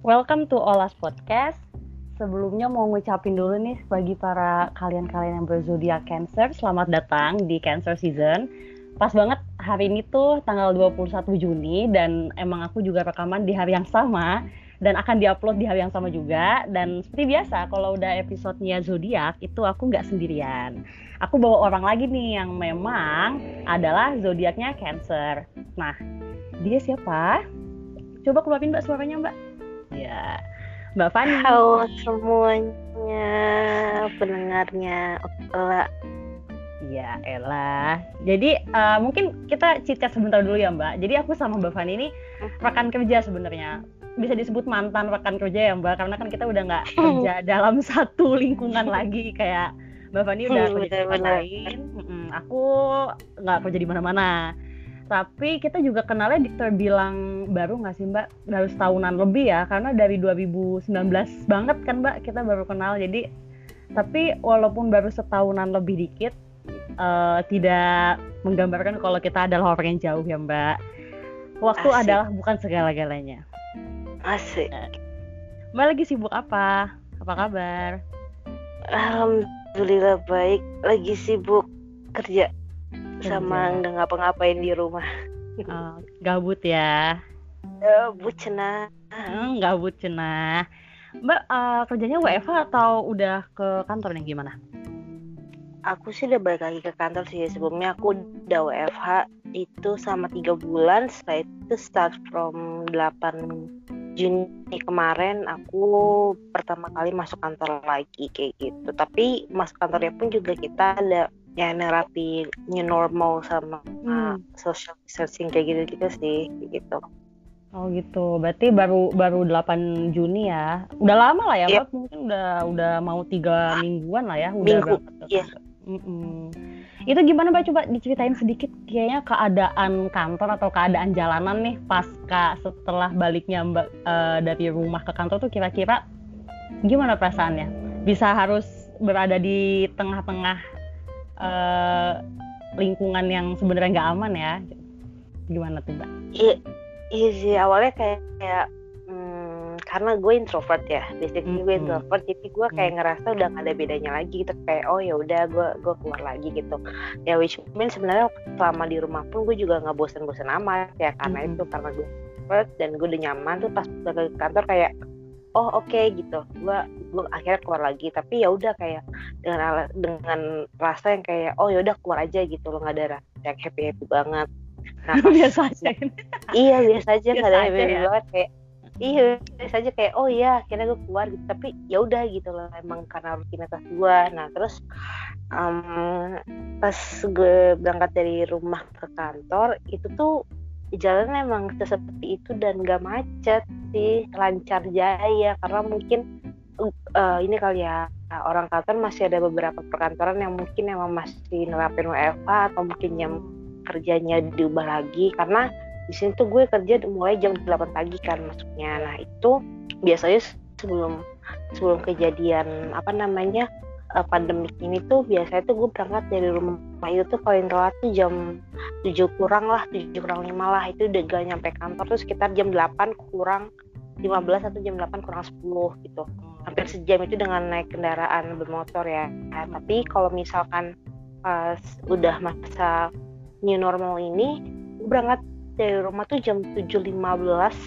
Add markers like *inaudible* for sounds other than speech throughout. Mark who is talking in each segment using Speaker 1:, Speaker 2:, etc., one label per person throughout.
Speaker 1: Welcome to Olas Podcast. Sebelumnya mau ngucapin dulu nih bagi para kalian-kalian yang berzodiak Cancer, selamat datang di Cancer Season. Pas banget hari ini tuh tanggal 21 Juni dan emang aku juga rekaman di hari yang sama dan akan diupload di hari yang sama juga. Dan seperti biasa kalau udah episodenya zodiak itu aku nggak sendirian. Aku bawa orang lagi nih yang memang adalah zodiaknya Cancer. Nah dia siapa? Coba keluarin mbak suaranya mbak ya. Mbak Fani.
Speaker 2: Halo semuanya pendengarnya Ola.
Speaker 1: Iya, Ella. Jadi uh, mungkin kita cicat sebentar dulu ya Mbak. Jadi aku sama Mbak Fani ini rekan kerja sebenarnya. Bisa disebut mantan rekan kerja ya mbak karena kan kita udah nggak *laughs* kerja dalam *laughs* satu lingkungan lagi. Kayak mbak Fani udah kerja di tempat lain. Aku nggak kerja di mana-mana tapi kita juga kenalnya terbilang baru nggak sih mbak baru setahunan lebih ya karena dari 2019 banget kan mbak kita baru kenal jadi tapi walaupun baru setahunan lebih dikit uh, tidak menggambarkan kalau kita adalah orang yang jauh ya mbak waktu Asik. adalah bukan segala-galanya
Speaker 2: Asik.
Speaker 1: Mbak lagi sibuk apa? Apa kabar?
Speaker 2: Alhamdulillah baik. Lagi sibuk kerja. Sama nggak ngapa-ngapain di rumah. *laughs*
Speaker 1: Oh, gabut ya?
Speaker 2: Gabut cenah.
Speaker 1: Hmm, gabut cenah. Mbak uh, kerjanya WFH atau udah ke kantor nih gimana?
Speaker 2: Aku sih udah balik lagi ke kantor sih sebelumnya aku udah WFH itu sama tiga bulan setelah itu start from 8 Juni kemarin aku pertama kali masuk kantor lagi kayak gitu tapi masuk kantornya pun juga kita ada ya nerapi new normal sama hmm. social distancing kayak gitu gitu sih gitu
Speaker 1: Oh gitu, berarti baru baru 8 Juni ya. Udah lama lah ya, yep. Mbak. Mungkin udah udah mau tiga mingguan lah ya. Udah
Speaker 2: Minggu, iya.
Speaker 1: Mm -mm. Itu gimana Mbak coba diceritain sedikit kayaknya keadaan kantor atau keadaan jalanan nih pasca setelah baliknya Mbak uh, dari rumah ke kantor tuh kira-kira gimana perasaannya? Bisa harus berada di tengah-tengah uh, lingkungan yang sebenarnya nggak aman ya? Gimana tuh Mbak?
Speaker 2: Iya, sih awalnya kayak, kayak karena gue introvert ya basically mm -hmm. gue introvert jadi gue kayak ngerasa udah gak ada bedanya lagi gitu kayak oh ya udah gue gue keluar lagi gitu ya which means sebenarnya selama di rumah pun gue juga nggak bosan-bosan amat ya karena mm -hmm. itu karena gue introvert dan gue udah nyaman tuh pas ke kantor kayak oh oke okay, gitu gue gue akhirnya keluar lagi. Tapi ya udah kayak dengan dengan rasa yang kayak oh ya udah keluar aja gitu loh. Nggak ada rasa yang happy happy banget.
Speaker 1: Nah, *laughs* biasa aja
Speaker 2: iya biasa aja. Nggak ada happy happy ya. banget. Kayak iya saja kayak oh iya akhirnya gue keluar gitu. Tapi ya udah gitu loh. Emang karena rutinitas gue nah terus um, pas gue berangkat dari rumah ke kantor itu tuh jalan emang seperti itu dan gak macet sih. Lancar jaya. Karena mungkin uh, ini kali ya orang kantor masih ada beberapa perkantoran yang mungkin emang masih nerapin WFH atau mungkin yang kerjanya diubah lagi. Karena di sini tuh gue kerja mulai jam 8 pagi kan masuknya nah itu biasanya sebelum sebelum kejadian apa namanya uh, pandemik ini tuh biasanya tuh gue berangkat dari rumah. Itu tuh paling telat tuh jam 7 kurang lah 7 kurang 5 lah. Itu udah gak nyampe kantor tuh sekitar jam 8 kurang 15 atau jam 8 kurang 10 gitu hampir sejam itu dengan naik kendaraan bermotor ya nah, tapi kalau misalkan pas udah masa new normal ini berangkat dari rumah tuh jam 7.15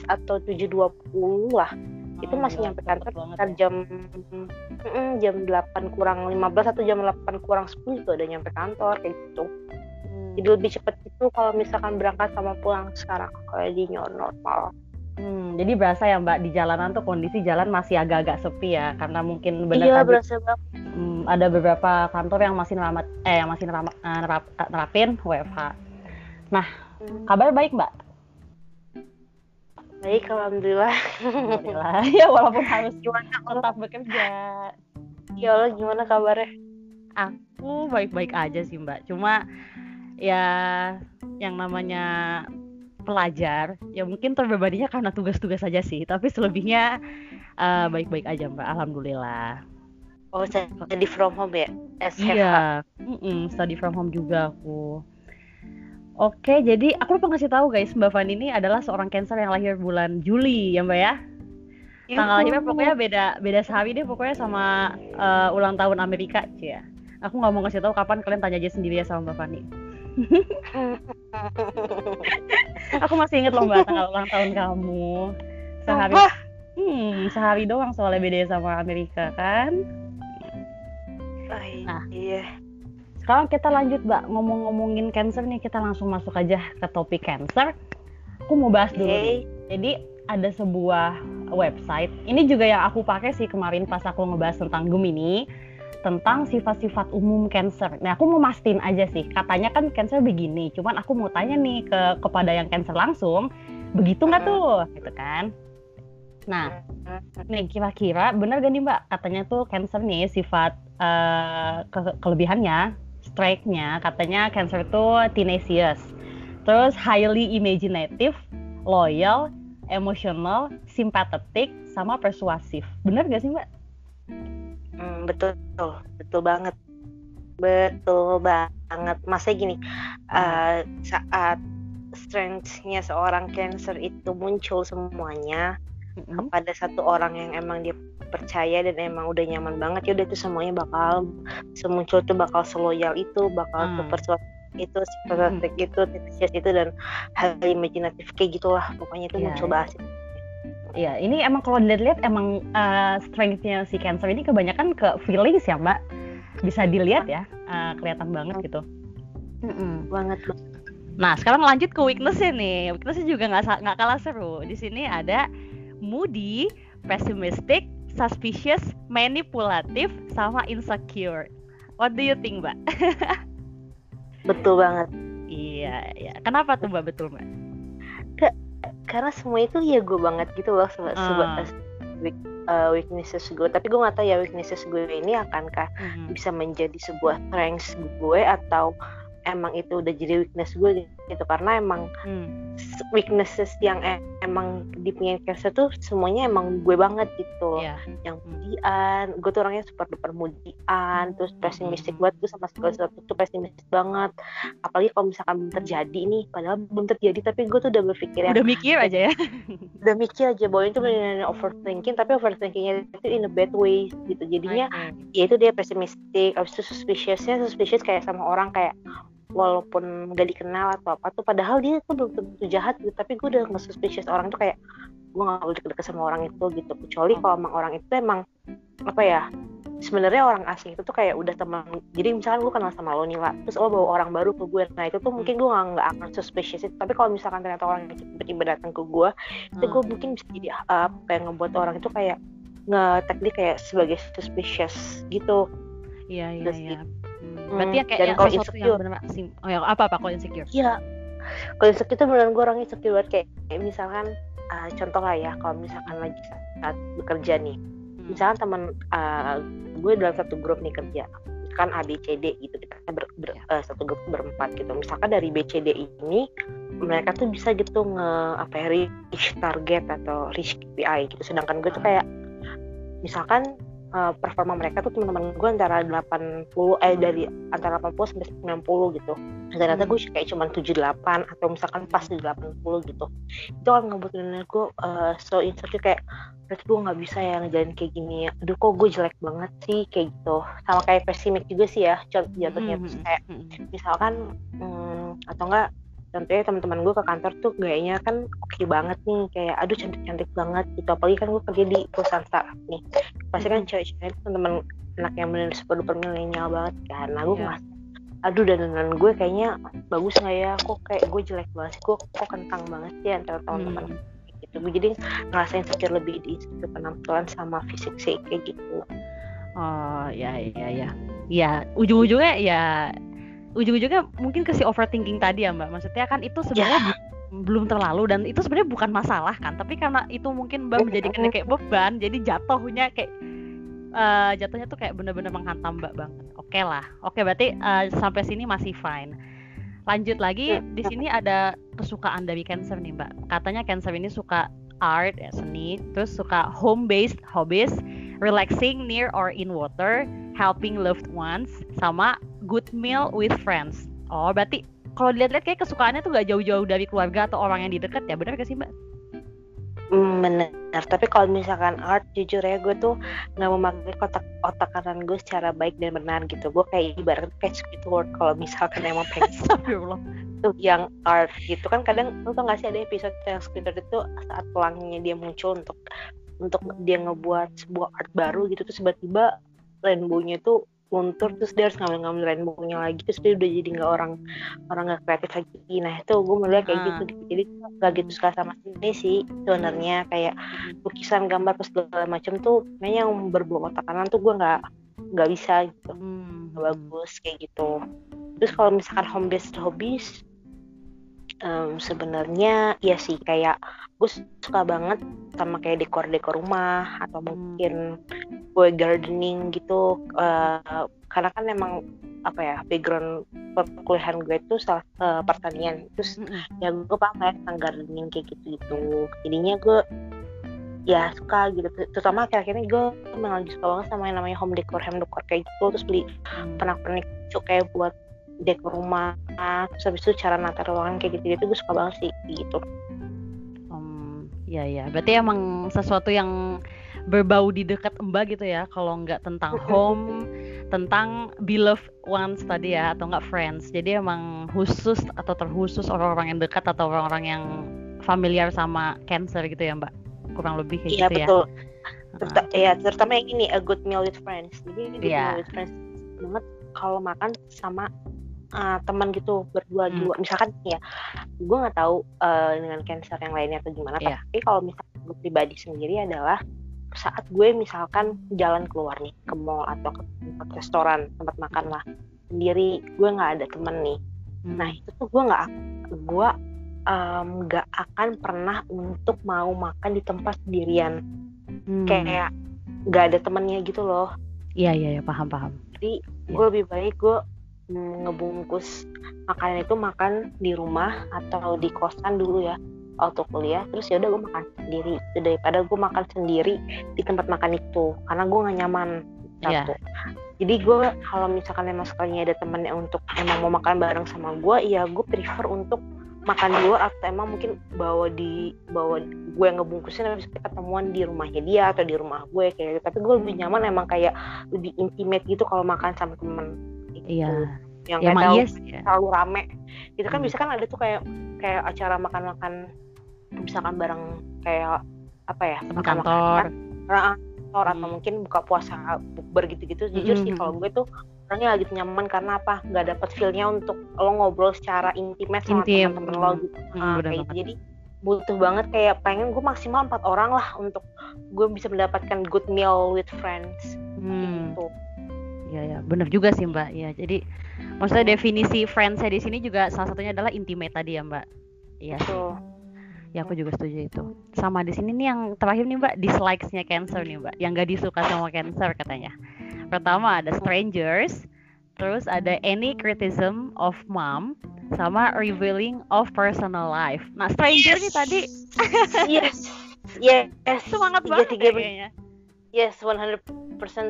Speaker 2: atau 7.20 lah oh, itu masih nyampe kantor sekitar ya. jam mm, jam 8 kurang 15 atau jam 8 kurang 10 juga udah nyampe kantor kayak gitu hmm. jadi lebih cepet itu kalau misalkan berangkat sama pulang sekarang kalau di new normal
Speaker 1: Hmm, jadi berasa ya Mbak di jalanan tuh kondisi jalan masih agak-agak sepi ya karena mungkin benar
Speaker 2: iya, tadi berasa banget.
Speaker 1: Hmm, ada beberapa kantor yang masih neramat eh yang masih neramat, eh, nerap, nerapin WFH. Nah, Hmm. Kabar baik, Mbak?
Speaker 2: Baik, alhamdulillah.
Speaker 1: Alhamdulillah. *laughs* ya walaupun harus gimana tetap bekerja.
Speaker 2: Ya Allah, gimana kabarnya?
Speaker 1: Aku baik-baik aja sih, Mbak. Cuma ya yang namanya pelajar, ya mungkin terbebaninya karena tugas-tugas saja sih. Tapi selebihnya uh, baik-baik aja, Mbak. Alhamdulillah.
Speaker 2: Oh, study from home ya?
Speaker 1: SFH. Iya, mm -mm, study from home juga aku. Oke, jadi aku lupa ngasih tahu guys, Mbak Fani ini adalah seorang Cancer yang lahir bulan Juli ya Mbak ya? tanggal lahirnya pokoknya beda beda sehari deh pokoknya sama uh, ulang tahun Amerika sih ya aku nggak mau ngasih tahu kapan kalian tanya aja sendiri ya sama Mbak Fani *laughs* aku masih inget loh mbak tanggal ulang tahun kamu. Sehari hmm sehari doang soalnya beda sama Amerika kan?
Speaker 2: Nah. iya.
Speaker 1: Sekarang kita lanjut mbak. Ngomong-ngomongin cancer nih kita langsung masuk aja ke topik cancer. Aku mau bahas dulu nih. jadi ada sebuah website. Ini juga yang aku pakai sih kemarin pas aku ngebahas tentang Gemini tentang sifat-sifat umum cancer. Nah, aku mau mastiin aja sih. Katanya kan cancer begini. Cuman aku mau tanya nih ke kepada yang cancer langsung, begitu nggak tuh? Gitu kan. Nah, nih kira-kira benar gak nih Mbak? Katanya tuh cancer nih sifat uh, ke kelebihannya, strike-nya katanya cancer itu tenacious. Terus highly imaginative, loyal, emotional, sympathetic, sama persuasif. Bener gak sih Mbak?
Speaker 2: Hmm, betul, betul banget, betul banget. Masa gini, uh, saat strength-nya seorang cancer itu muncul semuanya mm-hmm. kepada satu orang yang emang dia percaya dan emang udah nyaman banget ya udah itu semuanya bakal semuncul tuh bakal seloyal itu bakal mm. kepersuasi itu seperti mm. itu itu dan hal imajinatif kayak gitulah pokoknya itu yeah, muncul yeah.
Speaker 1: Iya, ini emang kalau dilihat-lihat emang uh, strength-nya si Cancer ini kebanyakan ke feelings ya, Mbak. Bisa dilihat ya, uh, kelihatan banget gitu.
Speaker 2: Mm -mm. Banget.
Speaker 1: Nah, sekarang lanjut ke weakness-nya nih. Weakness-nya juga nggak nggak kalah seru. Di sini ada moody, pessimistic, suspicious, manipulative, sama insecure. What do you think, Mbak?
Speaker 2: betul banget.
Speaker 1: Iya, iya. Kenapa tuh, Mbak? Betul, Mbak?
Speaker 2: Karena semua itu ya gue banget gitu loh sebuah uh. weak, uh, weaknesses gue tapi gue gak tahu ya weaknesses gue ini akankah uh-huh. bisa menjadi sebuah strength gue atau emang itu udah jadi weakness gue gitu karena emang hmm. weaknesses yang e emang di punya cancer tuh semuanya emang gue banget gitu. Yeah. yang mudian gue tuh orangnya super duper mudian terus pesimistik banget gue sama segala sesuatu tuh pesimistik banget. Apalagi kalau misalkan belum terjadi nih padahal belum terjadi tapi gue tuh udah berpikir
Speaker 1: udah mikir aja ya. *laughs*
Speaker 2: Udah mikir aja bahwa itu benar overthinking tapi overthinkingnya itu in a bad way gitu. Jadinya okay. ya itu dia pesimistik abis itu suspiciousnya suspicious kayak sama orang kayak walaupun gak dikenal atau apa tuh padahal dia tuh belum tentu jahat gitu. Tapi gue udah nge-suspicious orang tuh kayak gue gak boleh deket-deket sama orang itu gitu. Kecuali kalau emang orang itu emang apa ya sebenarnya orang asing itu tuh kayak udah teman jadi misalkan gue kenal sama lo nih lah terus lo bawa orang baru ke gue nah itu tuh mungkin gue gak, gak akan suspicious itu. Tapi kalau misalkan ternyata orang itu tiba-tiba datang ke gue itu gue hmm. mungkin bisa jadi uh, kayak ngebuat orang itu kayak nge dia kayak sebagai suspicious gitu.
Speaker 1: Iya iya iya berarti ya kayak Dan yang kalau insecure. bener oh ya apa apa kalau insecure?
Speaker 2: Iya. Kalau insecure itu beneran gue orang insecure banget kayak, kayak misalkan uh, contoh lah ya kalau misalkan lagi saat bekerja nih. Hmm. misalkan teman uh, gue dalam satu grup nih kerja kan A B C D gitu kita ber, ber, uh, satu grup berempat gitu. Misalkan dari B C D ini mereka tuh bisa gitu nge apa ya reach target atau reach KPI gitu. Sedangkan gue tuh kayak misalkan uh, performa mereka tuh teman-teman gue antara 80 eh dari antara 80 sampai 90 gitu. Dan ternyata gue kayak cuma 78 atau misalkan pas di 80 gitu. Itu kan ngebuat gue uh, so insecure kayak berarti gue nggak bisa ya ngejalanin kayak gini ya. Aduh kok gue jelek banget sih kayak gitu. Sama kayak pesimis juga sih ya jatuhnya mm -hmm. kayak misalkan hmm, atau enggak contohnya teman-teman gue ke kantor tuh gayanya kan oke okay banget nih kayak aduh cantik-cantik banget gitu. Apalagi kan gue kerja di perusahaan startup nih. Pasti kan cewek-cewek teman-teman anak yang bener super duper milenial banget kan. Nah gue yeah. aduh dan gue kayaknya bagus nggak ya? Kok kayak gue jelek banget kok kok kentang banget sih antara teman-teman? Hmm. gitu. Gue jadi ngerasain sakit lebih di penampilan sama fisik sih kayak gitu.
Speaker 1: Oh ya ya ya. Ya ujung-ujungnya ya ujung-ujungnya mungkin ke si overthinking tadi ya mbak. Maksudnya kan itu sebenarnya yeah. belum terlalu dan itu sebenarnya bukan masalah kan tapi karena itu mungkin mbak menjadikannya kayak beban jadi jatuhnya kayak uh, jatuhnya tuh kayak bener-bener menghantam mbak banget. Oke okay lah. Oke okay, berarti uh, sampai sini masih fine. Lanjut lagi di sini ada kesukaan dari cancer nih mbak. Katanya cancer ini suka art ya seni terus suka home based hobbies relaxing near or in water helping loved ones sama good meal with friends. Oh, berarti kalau dilihat-lihat kayak kesukaannya tuh gak jauh-jauh dari keluarga atau orang yang di dekat ya, benar gak sih Mbak?
Speaker 2: mm, bener. Tapi kalau misalkan art jujur ya gue tuh nggak memakai kotak otak kanan gue secara baik dan benar gitu. Gue kayak ibarat kayak Squidward kalau misalkan emang pengen *laughs* tuh yang art gitu. Kan kadang lu tau gak sih ada episode yang Squidward itu saat pelangnya dia muncul untuk untuk dia ngebuat sebuah art baru gitu. Terus tiba-tiba rainbow-nya itu luntur terus dia harus ngambil-ngambil rainbow-nya lagi terus dia udah jadi nggak orang orang nggak kreatif lagi. Nah itu gue melihat kayak gitu, gitu. Jadi nggak gitu suka sama ini sih sebenarnya. Kayak lukisan gambar terus segala macam tuh kayaknya yang berbau otak kanan tuh gue nggak nggak bisa gitu. Hmm. bagus kayak gitu. Terus kalau misalkan home based hobbies um, sebenarnya ya sih kayak gue suka banget sama kayak dekor-dekor rumah atau mungkin gue gardening gitu. Uh, karena kan emang apa ya background perkuliahan gue itu salah uh, pertanian. Terus ya gue paham kayak tentang gardening kayak gitu gitu jadinya gue ya suka gitu. Terutama akhir-akhir ini gue memang lagi suka banget sama yang namanya home decor home decor kayak gitu. Terus beli mm. pernak-pernik kayak buat dekor rumah. Terus habis itu cara nata ruangan kayak gitu gitu gue suka banget sih gitu.
Speaker 1: Um, ya ya berarti emang sesuatu yang berbau di dekat mbak gitu ya kalau nggak tentang home tentang beloved ones tadi ya atau nggak friends. Jadi emang khusus atau terkhusus orang-orang yang dekat atau orang-orang yang familiar sama cancer gitu ya mbak? Kurang lebih kayak
Speaker 2: iya,
Speaker 1: gitu
Speaker 2: betul. ya Terut uh, ya terutama yang ini a good meal with friends. Jadi good yeah. meal with friends banget kalau makan sama uh, teman gitu berdua hmm. dua misalkan ya gue nggak tahu uh, dengan cancer yang lainnya atau gimana yeah. tapi kalau misalnya gue pribadi sendiri adalah saat gue misalkan jalan keluar nih ke mall atau ke tempat restoran tempat makan lah sendiri gue nggak ada temen nih hmm. nah itu tuh gue nggak gue nggak um, akan pernah untuk mau makan di tempat sendirian hmm. kayak nggak ada temennya gitu loh
Speaker 1: iya iya ya, paham paham
Speaker 2: jadi ya. gue lebih baik gue ngebungkus makanan itu makan di rumah atau di kosan dulu ya. Waktu kuliah terus ya udah gue makan sendiri. Daripada gue makan sendiri di tempat makan itu karena gue gak nyaman. Yeah. jadi gue kalau misalkan emang sekalinya ada temennya untuk emang mau makan bareng sama gue ya gue prefer untuk makan di luar atau emang mungkin bawa di bawa gue yang ngebungkusin habis kita ketemuan di rumahnya dia atau di rumah gue kayak gitu. Tapi gue lebih nyaman emang kayak lebih intimate gitu kalau makan sama temen
Speaker 1: gitu. iya
Speaker 2: yang ya, kayak yes, ya. terlalu rame itu kan hmm. bisa kan ada tuh kayak kayak acara makan-makan misalkan bareng kayak apa ya
Speaker 1: teman kantor
Speaker 2: kantor hmm. atau mungkin buka puasa bukber gitu-gitu jujur hmm. sih kalau gue tuh orangnya lagi nyaman karena apa nggak dapet feelnya untuk lo ngobrol secara intimate sama
Speaker 1: Intim.
Speaker 2: temen-temen lo gitu hmm, nah, kayak jadi butuh banget kayak pengen gue maksimal empat orang lah untuk gue bisa mendapatkan good meal with friends hmm. gitu
Speaker 1: ya ya benar juga sih mbak. Ya jadi maksudnya definisi friends saya di sini juga salah satunya adalah intimate tadi ya mbak. Iya. Ya aku juga setuju itu. Sama di sini nih yang terakhir nih mbak dislikesnya cancer nih mbak. Yang gak disuka sama cancer katanya. Pertama ada strangers terus ada any criticism of mom sama revealing of personal life. Nah stranger nih tadi.
Speaker 2: Yes. Yes. *laughs*
Speaker 1: Semangat banget tiga, kayaknya.
Speaker 2: Yes 100%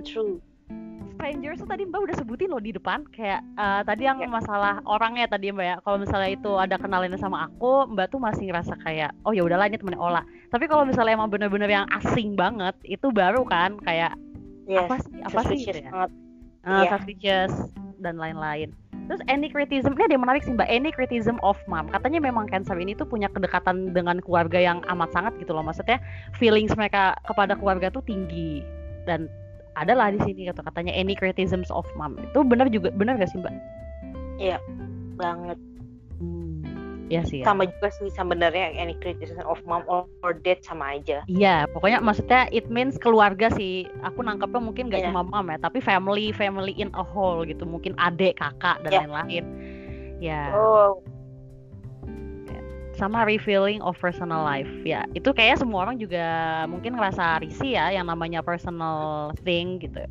Speaker 2: true
Speaker 1: strangers tuh tadi Mbak udah sebutin loh di depan kayak uh, tadi yang masalah orangnya tadi Mbak ya. Kalau misalnya itu ada kenalan sama aku, Mbak tuh masih ngerasa kayak oh ya udahlah ini temen Ola. Tapi kalau misalnya emang bener-bener yang asing banget, itu baru kan kayak yes, apa sih apa sih gitu ya. Uh, yeah. suspicious dan lain-lain. Terus any criticism ini ada yang menarik sih mbak. Any criticism of mom. Katanya memang cancer ini tuh punya kedekatan dengan keluarga yang amat sangat gitu loh. Maksudnya feelings mereka kepada keluarga tuh tinggi dan adalah di sini kata katanya any criticisms of mom itu benar juga benar gak sih mbak?
Speaker 2: Iya banget.
Speaker 1: Hmm, ya sih. Ya.
Speaker 2: Sama juga sih sebenarnya any criticism of mom or, or dad sama aja.
Speaker 1: Iya pokoknya maksudnya it means keluarga sih. Aku nangkepnya mungkin gak yeah. cuma mom ya tapi family family in a whole gitu mungkin adik kakak dan iya. lain-lain. Yeah. Ya. Oh sama revealing of personal life ya itu kayak semua orang juga mungkin ngerasa risih ya yang namanya personal thing gitu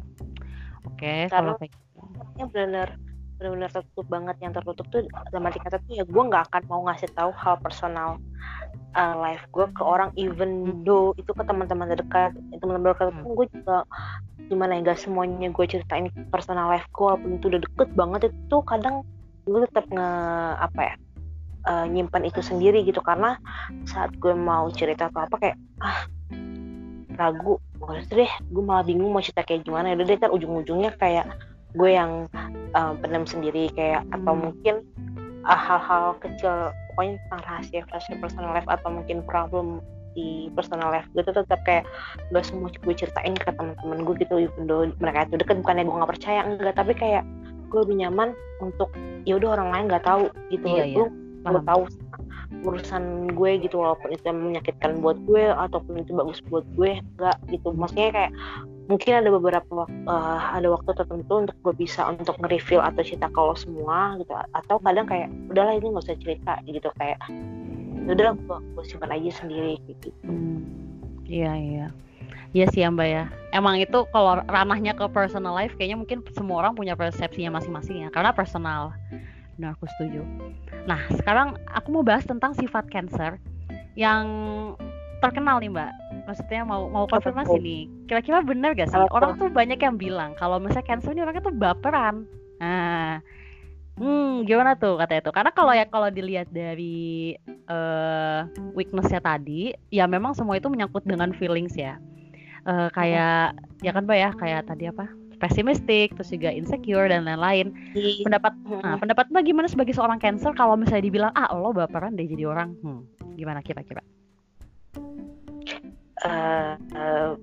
Speaker 1: oke okay,
Speaker 2: kalau kayak gitu. benar benar-benar tertutup banget yang tertutup tuh dalam arti kata tuh ya gue nggak akan mau ngasih tahu hal personal uh, life gue ke orang even hmm. though itu ke teman-teman terdekat teman-teman terdekat pun hmm. gue juga gimana ya gak semuanya gue ceritain personal life gue walaupun itu udah deket banget itu kadang gue tetap nge apa ya uh, nyimpan itu sendiri gitu. Karena saat gue mau cerita atau apa kayak ah ragu. Nggak deh gue malah bingung mau cerita kayak gimana. Ya deh kan ujung-ujungnya kayak gue yang uh, pendam sendiri kayak atau mungkin hal hal-hal kecil pokoknya tentang rahasia rahasia personal life atau mungkin problem di personal life gue tuh tetap kayak gak semua gue ceritain ke teman-teman gue gitu even though mereka itu deket bukannya gue nggak percaya enggak. Tapi kayak gue lebih nyaman untuk ya udah orang lain nggak tahu gitu. Iya, iya. Lu tahu urusan gue gitu walaupun itu menyakitkan buat gue ataupun itu bagus buat gue enggak gitu maksudnya kayak mungkin ada beberapa uh, ada waktu tertentu untuk gue bisa untuk nge-reveal atau cerita kalau semua gitu atau kadang kayak udahlah ini nggak usah cerita gitu kayak ya udahlah gue, gue simpan aja sendiri gitu hmm.
Speaker 1: iya iya Iya sih ya Mbak ya. Emang itu kalau ranahnya ke personal life kayaknya mungkin semua orang punya persepsinya masing-masing ya. Karena personal. Benar aku setuju. Nah sekarang aku mau bahas tentang sifat cancer yang terkenal nih Mbak. Maksudnya mau mau konfirmasi nih. Kira-kira benar gak sih? Orang tuh banyak yang bilang kalau misalnya cancer ini orangnya tuh baperan. Nah, Hmm, gimana tuh kata itu? Karena kalau ya kalau dilihat dari uh, weaknessnya tadi, ya memang semua itu menyangkut dengan feelings ya uh, kayak ya kan mbak ya kayak tadi apa pesimistik terus juga insecure dan lain-lain. Iya. pendapat nah, pendapat mbak gimana sebagai seorang cancer kalau misalnya dibilang ah lo baperan deh jadi orang. Hmm, gimana kira-kira?
Speaker 2: Uh, uh,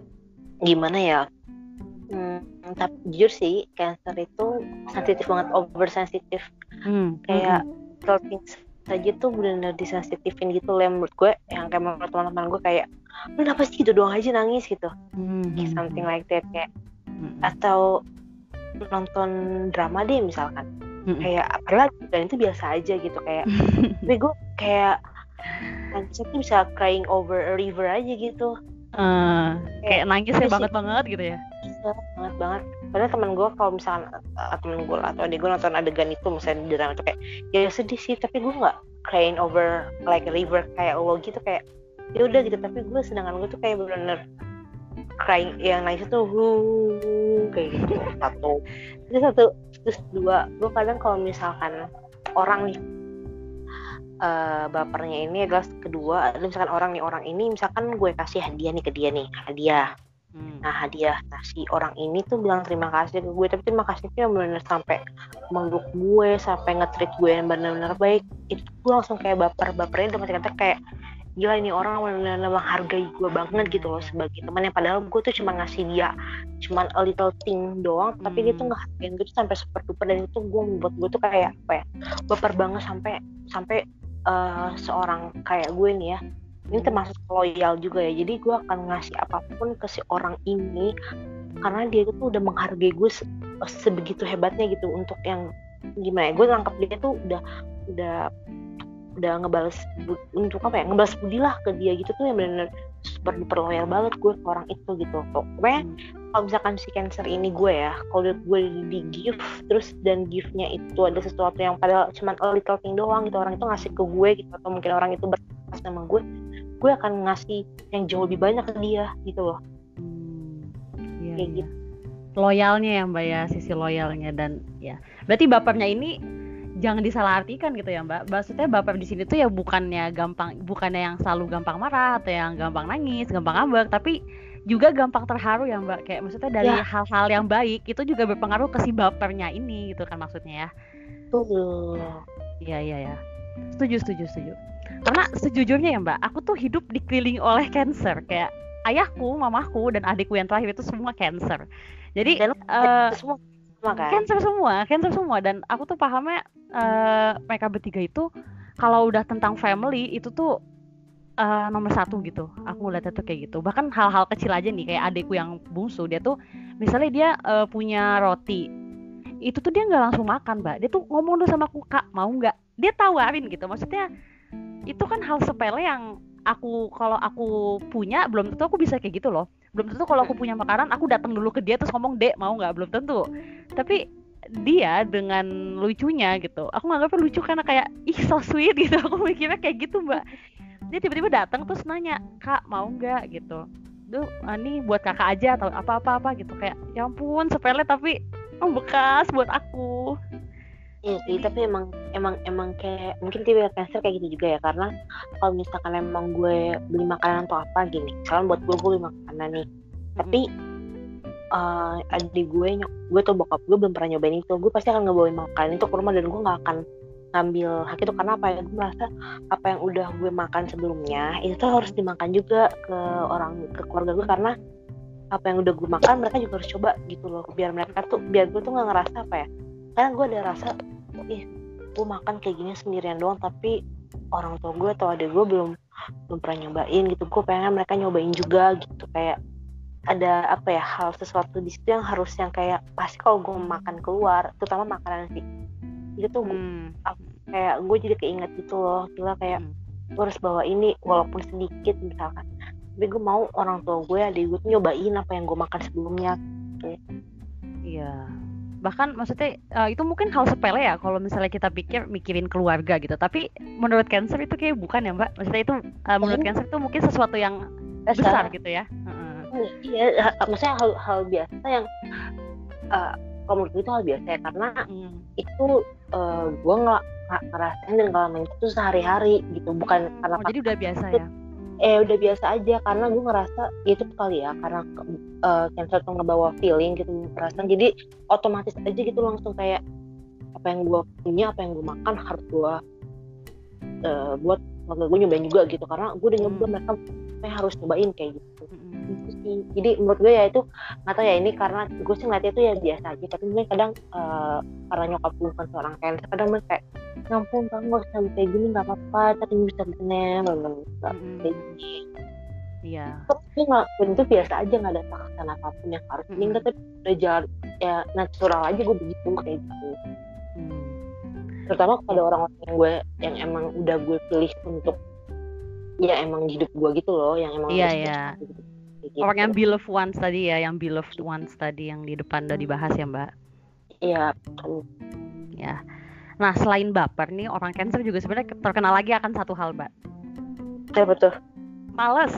Speaker 2: gimana ya? Hmm, tapi jujur sih cancer itu sensitif banget oversensitif. Hmm. kayak hmm saja tuh benar-benar disensitifin gitu lah menurut gue yang kayak menurut teman-teman gue kayak lu kenapa sih gitu doang aja nangis? gitu. Mm-hmm. something like that kayak mm-hmm. atau nonton drama deh misalkan. Mm-hmm. kayak apa dan itu biasa aja gitu kayak *laughs* tapi gue kayak nangis tuh bisa crying over a river aja gitu.
Speaker 1: Uh, kayak, kayak nangisnya banget banget gitu ya?
Speaker 2: Iya banget banget. Padahal temen gue kalau misalkan uh, temen gue atau adik gue nonton adegan itu misalnya di drama itu kayak ya sedih sih tapi gue nggak crying over like a river kayak lo gitu kayak ya udah gitu. Tapi gue sedangkan gue tuh kayak bener-bener crying yang nangis tuh huu kayak gitu. Satu. Itu satu terus dua gue kadang kalau misalkan orang nih uh, bapernya ini adalah kedua misalkan orang nih orang ini misalkan gue kasih hadiah nih ke dia nih hadiah. Hmm. Nah hadiah nasi orang ini tuh bilang terima kasih ke gue tapi terima kasihnya benar-benar sampai mengguk gue sampai nge-treat gue yang benar-benar baik. Itu gue langsung kayak baper bapernya dengan kata kayak gila ini orang benar-benar menghargai gue banget gitu loh sebagai teman yang padahal gue tuh cuma ngasih dia cuma a little thing doang hmm. tapi dia tuh hmm. nggak hargain gue tuh sampai super duper dan itu gue membuat gue tuh kayak apa ya baper banget sampai sampai uh, seorang kayak gue nih ya ini termasuk loyal juga ya jadi gue akan ngasih apa pun ke si orang ini karena dia tuh udah menghargai gue se sebegitu hebatnya gitu untuk yang gimana ya gue nangkep dia tuh udah udah udah ngebales untuk apa ya ngebales budi lah ke dia gitu tuh yang benar-benar super duper loyal banget gue ke orang itu gitu kok pokoknya hmm. kalau misalkan si cancer ini gue ya kalau gue di give terus dan give-nya itu ada sesuatu yang padahal cuma a little thing doang gitu orang itu ngasih ke gue gitu atau mungkin orang itu berpas sama gue gue akan ngasih yang jauh lebih banyak ke dia gitu loh hmm,
Speaker 1: iya, kayak iya. gitu loyalnya ya mbak ya sisi loyalnya dan ya berarti bapernya ini jangan disalahartikan gitu ya mbak. Maksudnya baper di sini tuh ya bukannya gampang bukannya yang selalu gampang marah atau yang gampang nangis gampang ngambek tapi juga gampang terharu ya mbak. Kayak maksudnya dari ya. hal-hal ya. yang baik itu juga berpengaruh ke si bapernya ini gitu kan maksudnya ya.
Speaker 2: Tuh
Speaker 1: iya iya ya setuju setuju setuju. Karena sejujurnya ya mbak aku tuh hidup dikelilingi oleh cancer. Kayak ayahku mamaku dan adikku yang terakhir itu semua cancer. Jadi uh, semua kan? cancer semua cancer semua. Dan aku tuh pahamnya uh, mereka bertiga itu kalau udah tentang family itu tuh uh, nomor satu gitu. Aku ngeliatnya tuh kayak gitu. Bahkan hal-hal kecil aja nih kayak adikku yang bungsu dia tuh misalnya dia uh, punya roti itu tuh dia nggak langsung makan mbak. Dia tuh ngomong dulu sama aku kak mau nggak? Dia tawarin gitu. Maksudnya itu kan hal sepele yang aku kalau aku punya belum tentu aku bisa kayak gitu loh belum tentu kalau aku punya makanan aku datang dulu ke dia terus ngomong dek mau nggak? Belum tentu. Tapi dia dengan lucunya gitu aku nganggapnya lucu karena kayak ih so sweet gitu. Aku mikirnya kayak gitu mbak. Dia tiba-tiba datang terus nanya kak mau nggak? Gitu. Tuh ini buat kakak aja atau apa apa apa gitu. Kayak ya ampun sepele tapi oh, bekas buat aku
Speaker 2: Iya sih, tapi emang emang emang kayak mungkin tipe cancer kayak gitu juga ya karena kalau misalkan emang gue beli makanan atau apa gini, misalkan buat gue gue beli makanan nih, tapi uh, adik gue nyok gue tuh bokap gue belum pernah nyobain itu, gue pasti akan ngebawain makanan itu ke rumah dan gue nggak akan ngambil hak itu. Karena apa ya gue merasa apa yang udah gue makan sebelumnya itu tuh harus dimakan juga ke orang ke keluarga gue. Karena apa yang udah gue makan mereka juga harus coba gitu loh biar mereka tuh biar gue tuh nggak ngerasa apa ya karena gue ada rasa ih gue makan kayak gini sendirian doang tapi orang tua gue atau adik gue belum belum pernah nyobain gitu. Gue pengen mereka nyobain juga gitu. Kayak ada apa ya hal sesuatu di situ yang harus yang kayak pasti kalau gue makan keluar terutama makanan sih itu tuh hmm. kayak gue jadi keinget gitu loh. Gila kayak hmm. gue harus bawa ini walaupun sedikit misalkan. Tapi gue mau orang tua gue adik gue nyobain apa yang gue makan sebelumnya
Speaker 1: iya bahkan maksudnya uh, itu mungkin hal sepele ya kalau misalnya kita pikir mikirin keluarga gitu. Tapi menurut cancer itu kayak bukan ya mbak? Maksudnya itu uh, menurut cancer itu mungkin sesuatu yang besar. gitu ya.
Speaker 2: Uh-uh. iya maksudnya hal hal biasa yang uh, kalau menurut gue itu hal biasa ya. Karena hmm. itu uh, gue nggak ngerasain dan ngalamin itu sehari-hari gitu. Bukan karena
Speaker 1: oh, jadi udah biasa ya
Speaker 2: eh udah biasa aja karena gue ngerasa itu kali ya karena uh, cancer tuh ngebawa feeling gitu perasaan. Jadi otomatis aja gitu langsung kayak apa yang gue punya apa yang gue makan harus gue uh, buat keluarga gue nyobain juga gitu. Karena gue udah nyoba hmm. mereka harus nyobain kayak gitu gitu sih. Jadi menurut gue ya itu nggak tahu ya ini karena gue sih ngeliatnya itu ya biasa aja. Tapi mungkin kadang uh, karena nyokap gue kan seorang cancer kadang mereka kayak ngampun kamu nggak usah kayak gini nggak apa-apa tapi bisa bener. Kayak gini
Speaker 1: iya.
Speaker 2: Tapi nggak itu biasa aja nggak ada paksaan apa pun yang harus mm -hmm. tapi udah jalan ya natural aja gue begitu kayak gitu. Mm. terutama pada orang-orang yang gue yang emang udah gue pilih untuk ya emang hidup gue gitu loh yang emang
Speaker 1: iya iya. gitu gitu. Orang yang beloved ones tadi ya, yang beloved ones tadi yang di depan udah dibahas ya Mbak.
Speaker 2: Iya.
Speaker 1: Ya. Nah selain baper nih orang cancer juga sebenarnya terkenal lagi akan satu hal Mbak.
Speaker 2: Ya betul.
Speaker 1: Males.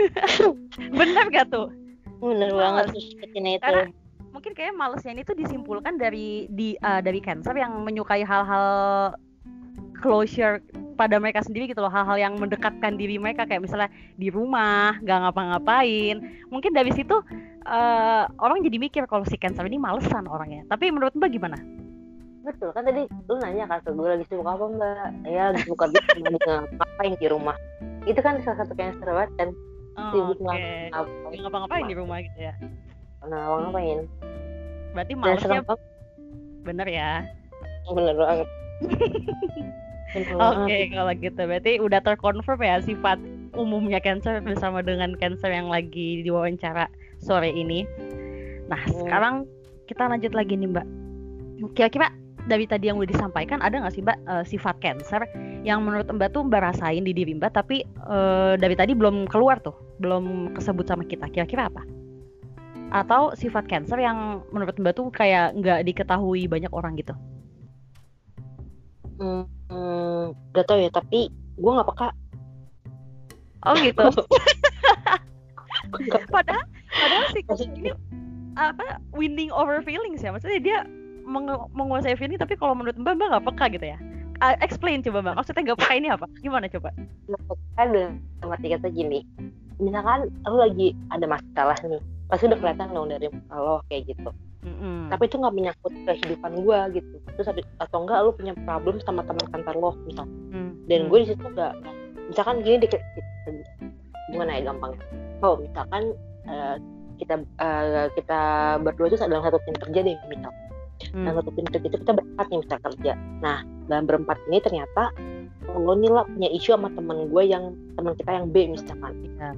Speaker 1: *laughs* Bener gak tuh?
Speaker 2: Bener Males. banget itu.
Speaker 1: Karena mungkin kayak malesnya ini tuh disimpulkan dari di uh, dari cancer yang menyukai hal-hal closure pada mereka sendiri gitu loh. Hal-hal yang mendekatkan diri mereka kayak misalnya di rumah nggak ngapa-ngapain. Mungkin dari situ uh, orang jadi mikir kalau si cancer ini malesan orangnya. Tapi menurut mbak gimana?
Speaker 2: Betul. Kan tadi lu nanya kan gue lagi sibuk apa mbak? Ya lagi sibuk apa ngapain di rumah. Itu kan salah satu cancer banget kan.
Speaker 1: Oh, sibuk okay. ngapain ngapa-ngapain di rumah gitu ya?
Speaker 2: Nah ngapain?
Speaker 1: Berarti malesnya bener ya?
Speaker 2: Bener banget *laughs*
Speaker 1: Oke okay, kalau gitu berarti udah terkonfirm ya sifat umumnya cancer bersama dengan cancer yang lagi diwawancara sore ini. Nah hmm. sekarang kita lanjut lagi nih mbak. Kira-kira dari tadi yang udah disampaikan ada nggak sih mbak uh, sifat cancer yang menurut mbak tuh mbak rasain di diri mbak tapi uh, dari tadi belum keluar tuh belum kesebut sama kita kira-kira apa? Atau sifat cancer yang menurut mbak tuh kayak nggak diketahui banyak orang gitu?
Speaker 2: Hmm hmm, gak tau ya tapi gue nggak peka.
Speaker 1: Oh gitu. *laughs* *laughs* Padahal padahal sih ini apa winning over feelings ya. Maksudnya dia meng menguasai feeling tapi kalau menurut mbak mbak nggak peka gitu ya. Uh, explain coba mbak. Maksudnya nggak peka ini apa? Gimana coba?
Speaker 2: Nggak peka dengan mati kata gini. Misalkan lu lagi ada masalah nih pasti udah kelihatan dong dari lo kayak gitu Mm-hmm. Tapi itu nggak menyangkut kehidupan gue gitu. Terus atau enggak lu punya problem sama teman kantor lo misal. Mm-hmm. Dan gue di situ nggak, misalkan gini dikit, gimana ya gampang. Oh misalkan uh, kita uh, kita berdua itu dalam satu tim kerja deh misal. Mm. Dalam satu tim kerja itu kita berempat nih misal kerja. Nah dalam berempat ini ternyata lo nih lah punya isu sama temen gue yang teman kita yang B misalkan. Yeah.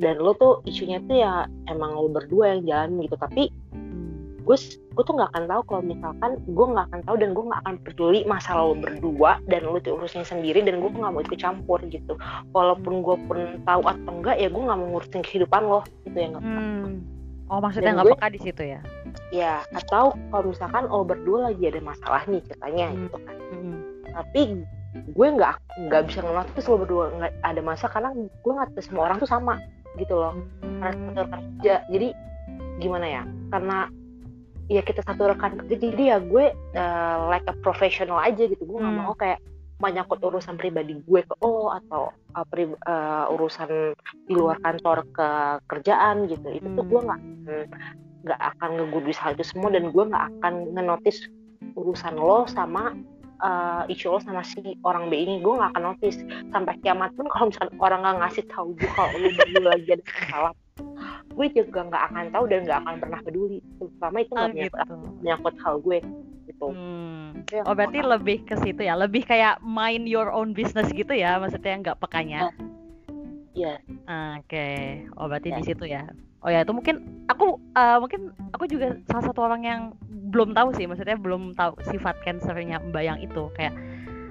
Speaker 2: Dan lo tuh isunya tuh ya emang lo berdua yang jalan gitu tapi gue gue tuh nggak akan tahu kalau misalkan gue nggak akan tahu dan gue nggak akan peduli masalah lo berdua dan lo tuh urusnya sendiri dan gue nggak mau ikut campur gitu walaupun gue pun tahu atau enggak ya gue nggak mau ngurusin kehidupan lo gitu ya nggak hmm.
Speaker 1: oh maksudnya nggak peka di situ ya
Speaker 2: ya atau kalau misalkan lo berdua lagi ada masalah nih ceritanya hmm. gitu kan hmm. tapi gue nggak nggak bisa ngelakuin lo berdua nggak ada masalah karena gue nggak semua orang tuh sama gitu loh hmm. karena kerja jadi gimana ya karena ya kita satu rekan. Kerja jadi ya gue uh, like a professional aja gitu. Gue nggak hmm. mau kayak menyangkut urusan pribadi gue ke oh atau uh, pri, uh, urusan di luar kantor ke kerjaan gitu. Itu tuh gue nggak nggak akan ngegubris hal itu semua dan gue nggak akan ngenotis urusan lo sama uh, isu lo sama si orang B ini. Gue nggak akan notice. Sampai kiamat pun kalau misalnya orang nggak ngasih tahu gue kalau lo baru lagi ada masalah gue juga nggak akan tahu dan nggak akan pernah peduli terutama itu nggak oh, gitu. menyangkut hal gue gitu hmm.
Speaker 1: ya, oh berarti lebih ke situ ya lebih kayak mind your own business gitu ya maksudnya nggak pekanya
Speaker 2: Iya.
Speaker 1: Yeah. Oke, okay. oh berarti yeah. di situ ya. Oh ya itu mungkin aku uh, mungkin aku juga salah satu orang yang belum tahu sih, maksudnya belum tahu sifat cancernya Mbak yang itu kayak